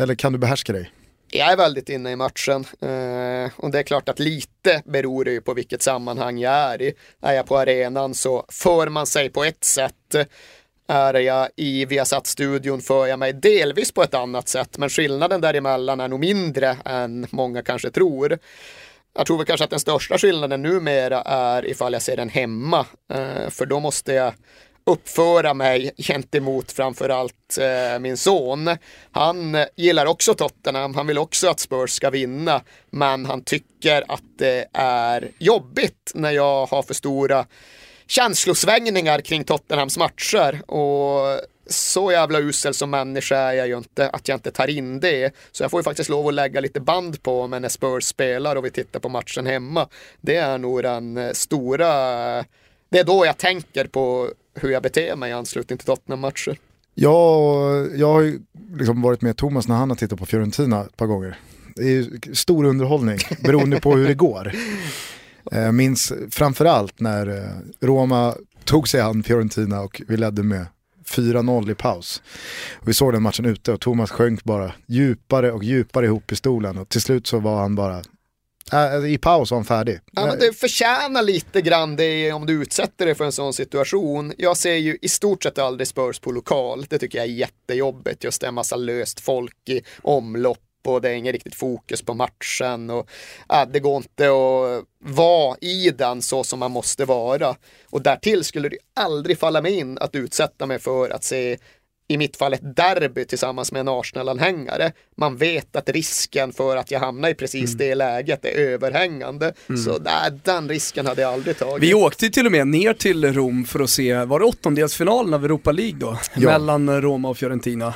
eller kan du behärska dig? Jag är väldigt inne i matchen eh, och det är klart att lite beror det ju på vilket sammanhang jag är i. Är jag på arenan så för man sig på ett sätt. Är jag i Viasat-studion för jag mig delvis på ett annat sätt men skillnaden däremellan är nog mindre än många kanske tror. Jag tror väl kanske att den största skillnaden numera är ifall jag ser den hemma. Eh, för då måste jag uppföra mig gentemot framförallt eh, min son. Han eh, gillar också Tottenham, han vill också att Spurs ska vinna, men han tycker att det är jobbigt när jag har för stora känslosvängningar kring Tottenhams matcher. Och så jävla usel som människa är jag ju inte att jag inte tar in det. Så jag får ju faktiskt lov att lägga lite band på mig när Spurs spelar och vi tittar på matchen hemma. Det är nog den eh, stora, det är då jag tänker på hur jag beter mig i anslutning till Tottenham-matcher. Jag, jag har ju liksom varit med Thomas när han har tittat på Fiorentina ett par gånger. Det är ju stor underhållning beroende på hur det går. Eh, jag minns framförallt när eh, Roma tog sig an Fiorentina och vi ledde med 4-0 i paus. Och vi såg den matchen ute och Thomas sjönk bara djupare och djupare ihop i stolen och till slut så var han bara, eh, i paus var han färdig. Ja, men det förtjänar lite grann det om du utsätter dig för en sån situation. Jag ser ju i stort sett aldrig Spurs på lokal. Det tycker jag är jättejobbigt. Just det, en massa löst folk i omlopp och det är ingen riktigt fokus på matchen och ja, det går inte att vara i den så som man måste vara. Och därtill skulle det aldrig falla mig in att utsätta mig för att se i mitt fall ett derby tillsammans med en Arsenal-anhängare. Man vet att risken för att jag hamnar i precis det läget är överhängande. Så där, den risken hade jag aldrig tagit. Vi åkte till och med ner till Rom för att se, var det åttondelsfinalen av Europa League då? Ja. Mellan Roma och Fiorentina.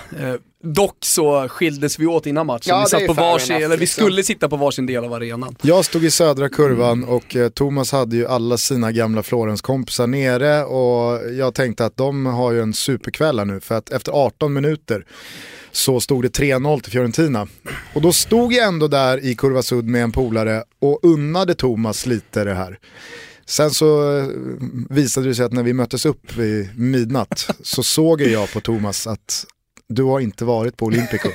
Dock så skildes vi åt innan matchen. Ja, vi, satt på varsin, enough, eller vi liksom. skulle sitta på varsin del av arenan. Jag stod i södra kurvan och eh, Thomas hade ju alla sina gamla Florens-kompisar nere och jag tänkte att de har ju en superkväll här nu för att efter 18 minuter så stod det 3-0 till Fiorentina. Och då stod jag ändå där i kurva Sud med en polare och unnade Thomas lite det här. Sen så eh, visade det sig att när vi möttes upp vid midnatt så såg jag på Thomas att du har inte varit på Olympico.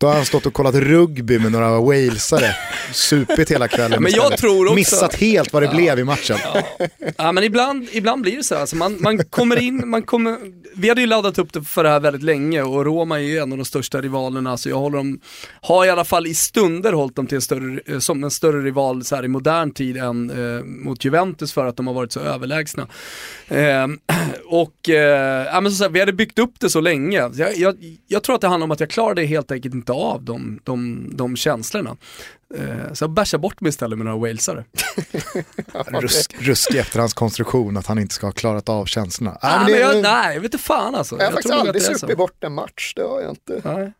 Då har han stått och kollat rugby med några walesare, supit hela kvällen Men jag istället. tror också- Missat helt vad det blev i matchen. Ja men ibland, ibland blir det så här. Alltså man, man kommer in, man kommer, vi hade ju laddat upp det för det här väldigt länge och Roma är ju en av de största rivalerna så jag håller dem, har i alla fall i stunder hållit dem till en större, som en större rival så här i modern tid än eh, mot Juventus för att de har varit så överlägsna. Eh, och eh, ja, men så här, vi hade byggt upp det så länge. Jag, jag, jag tror att det handlar om att jag klarade helt enkelt inte av de, de, de känslorna. Eh, så jag bärsade bort mig istället med några walesare. Rusk, ruskig efterhandskonstruktion att han inte ska ha klarat av känslorna. Nej, Nej, men jag, nej, jag vet inte fan alltså. Jag har faktiskt tror nog att aldrig det är så. supit bort en match, det har jag inte. Nej.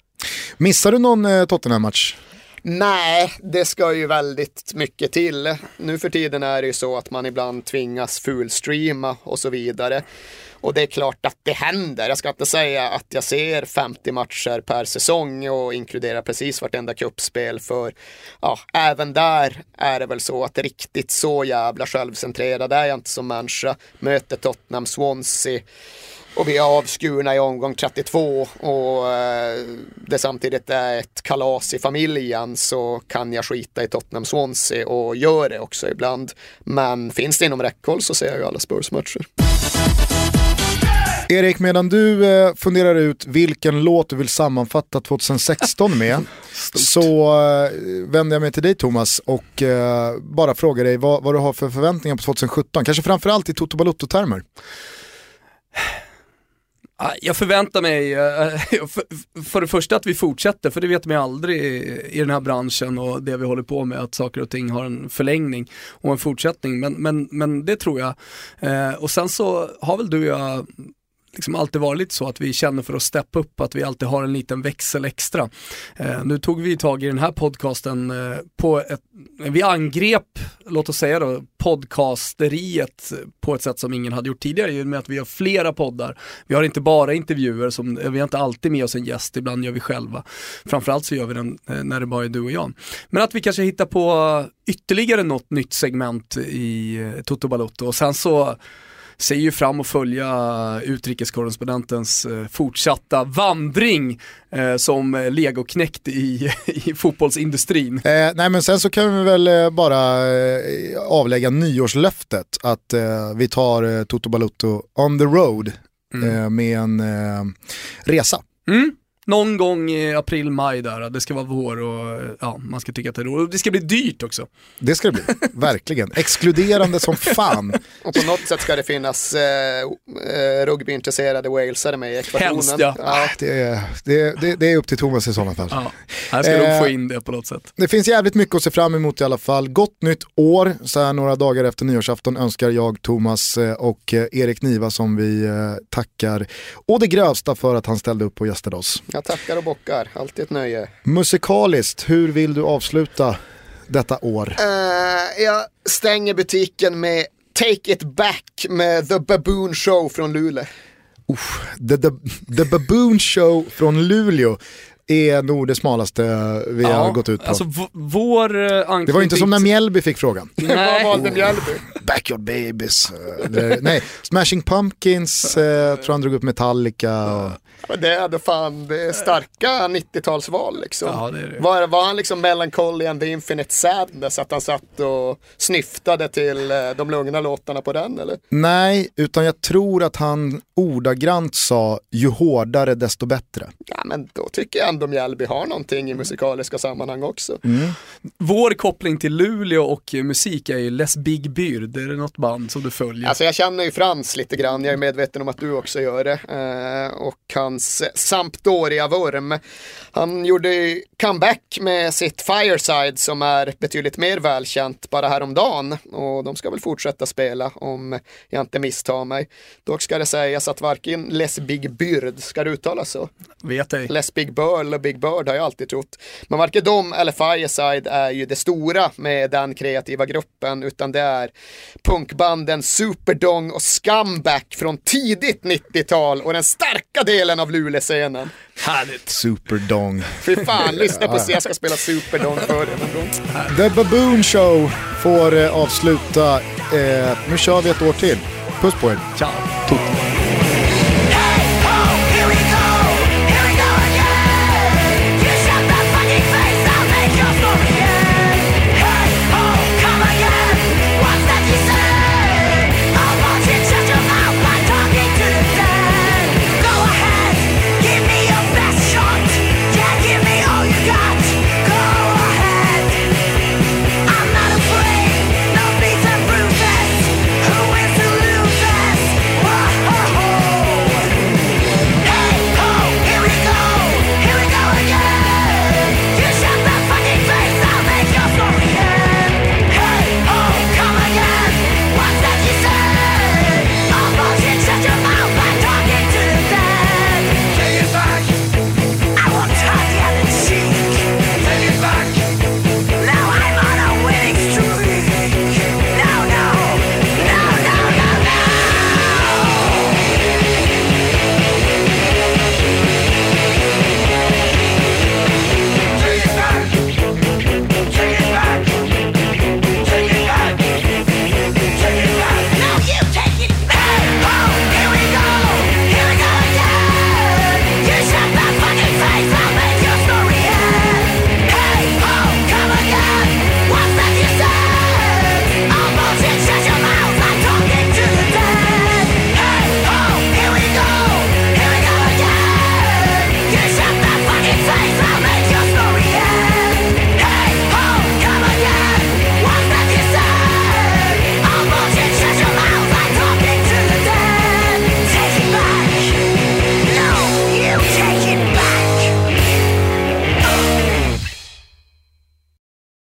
Missar du någon eh, Tottenham-match? Nej, det ska ju väldigt mycket till. Nu för tiden är det ju så att man ibland tvingas fullstreama och så vidare. Och det är klart att det händer. Jag ska inte säga att jag ser 50 matcher per säsong och inkluderar precis vartenda kuppspel för ja, även där är det väl så att riktigt så jävla självcentrerad är jag inte som människa. Möter Tottenham, Swansea och vi är avskurna i omgång 32 och eh, det samtidigt är ett kalas i familjen så kan jag skita i Tottenham Swansea och gör det också ibland. Men finns det inom räckhåll så ser jag ju alla Spurs-matcher. Erik, medan du eh, funderar ut vilken låt du vill sammanfatta 2016 med så eh, vänder jag mig till dig Thomas och eh, bara frågar dig vad, vad du har för förväntningar på 2017. Kanske framförallt i Toto Balotto-termer. Jag förväntar mig för, det första att vi fortsätter, för det vet man ju aldrig i den här branschen och det vi håller på med, att saker och ting har en förlängning och en fortsättning. Men, men, men det tror jag. Och sen så har väl du och jag liksom alltid varit lite så att vi känner för att steppa upp, att vi alltid har en liten växel extra. Eh, nu tog vi tag i den här podcasten eh, på ett, vi angrep, låt oss säga då, podcasteriet på ett sätt som ingen hade gjort tidigare i och med att vi har flera poddar. Vi har inte bara intervjuer, som, vi har inte alltid med oss en gäst, ibland gör vi själva. Framförallt så gör vi den eh, när det bara är du och jag. Men att vi kanske hittar på ytterligare något nytt segment i eh, Toto Balotto och sen så ser ju fram att följa utrikeskorrespondentens eh, fortsatta vandring eh, som legoknäckt i, i fotbollsindustrin. Eh, nej men sen så kan vi väl eh, bara avlägga nyårslöftet att eh, vi tar Toto Balotto on the road eh, med en resa. Mm. Någon gång i april, maj där, det ska vara vår och ja, man ska tycka att det är roligt. Det ska bli dyrt också. Det ska det bli, verkligen. Exkluderande som fan. Och på något sätt ska det finnas eh, eh, rugbyintresserade walesare med i ekvationen. Helst, ja. Det är, det, det, det är upp till Thomas i sådana fall. Ja, här ska de Eh, få in det på något sätt. Det finns jävligt mycket att se fram emot i alla fall. Gott nytt år, så här några dagar efter nyårsafton önskar jag Thomas eh, och eh, Erik Niva som vi tackar å det grövsta för att han ställde upp och gästade oss. Jag tackar och bockar, alltid ett nöje. Musikaliskt, hur vill du avsluta detta år? Eh, jag stänger butiken med Take It Back med The Baboon Show från Luleå. The, the, the Baboon Show från Luleå är nog det smalaste vi har gått ut på. Alltså vår eh, anknytning... det var inte som när Mjällby fick frågan. Vad valde Mjällby? Backyard Babies. eh, nej, Smashing Pumpkins, eh, tror han drog upp Metallica. Och, Det är det fan det är starka 90-talsval liksom. Ja, det är det. Var, var han liksom Melancholy and the Infinite Sadness att han satt och snyftade till eh, de lugna låtarna på den eller? nej, utan jag tror att han ordagrant sa ju hårdare desto bättre. Ja men då tycker jag ändå Mjällby har någonting i musikaliska sammanhang också. Vår koppling till Luleå och musik är ju Les Big Byrd. Är det något band som du följer? Alltså jag känner ju Frans lite grann, jag är medveten om att du också gör det. Eh, och han hans Sampdoria-vurm. Han gjorde comeback med sitt Fireside som är betydligt mer välkänt bara häromdagen och de ska väl fortsätta spela om jag inte misstar mig. Dock ska det sägas att varken Les Big Byrd, ska det uttalas så? Vet ej. Les Big Bird eller Big Bird har jag alltid trott. Men varken de eller Fireside är ju det stora med den kreativa gruppen utan det är punkbanden Superdong och Scumbag från tidigt 90-tal och den starka delen av Luleå-scenen. Härligt. Superdong. Fy fan, lyssna på sig, jag ska spela Superdong för er någon gång. The Baboon Show får eh, avsluta. Eh, nu kör vi ett år till. Puss på er. Ciao.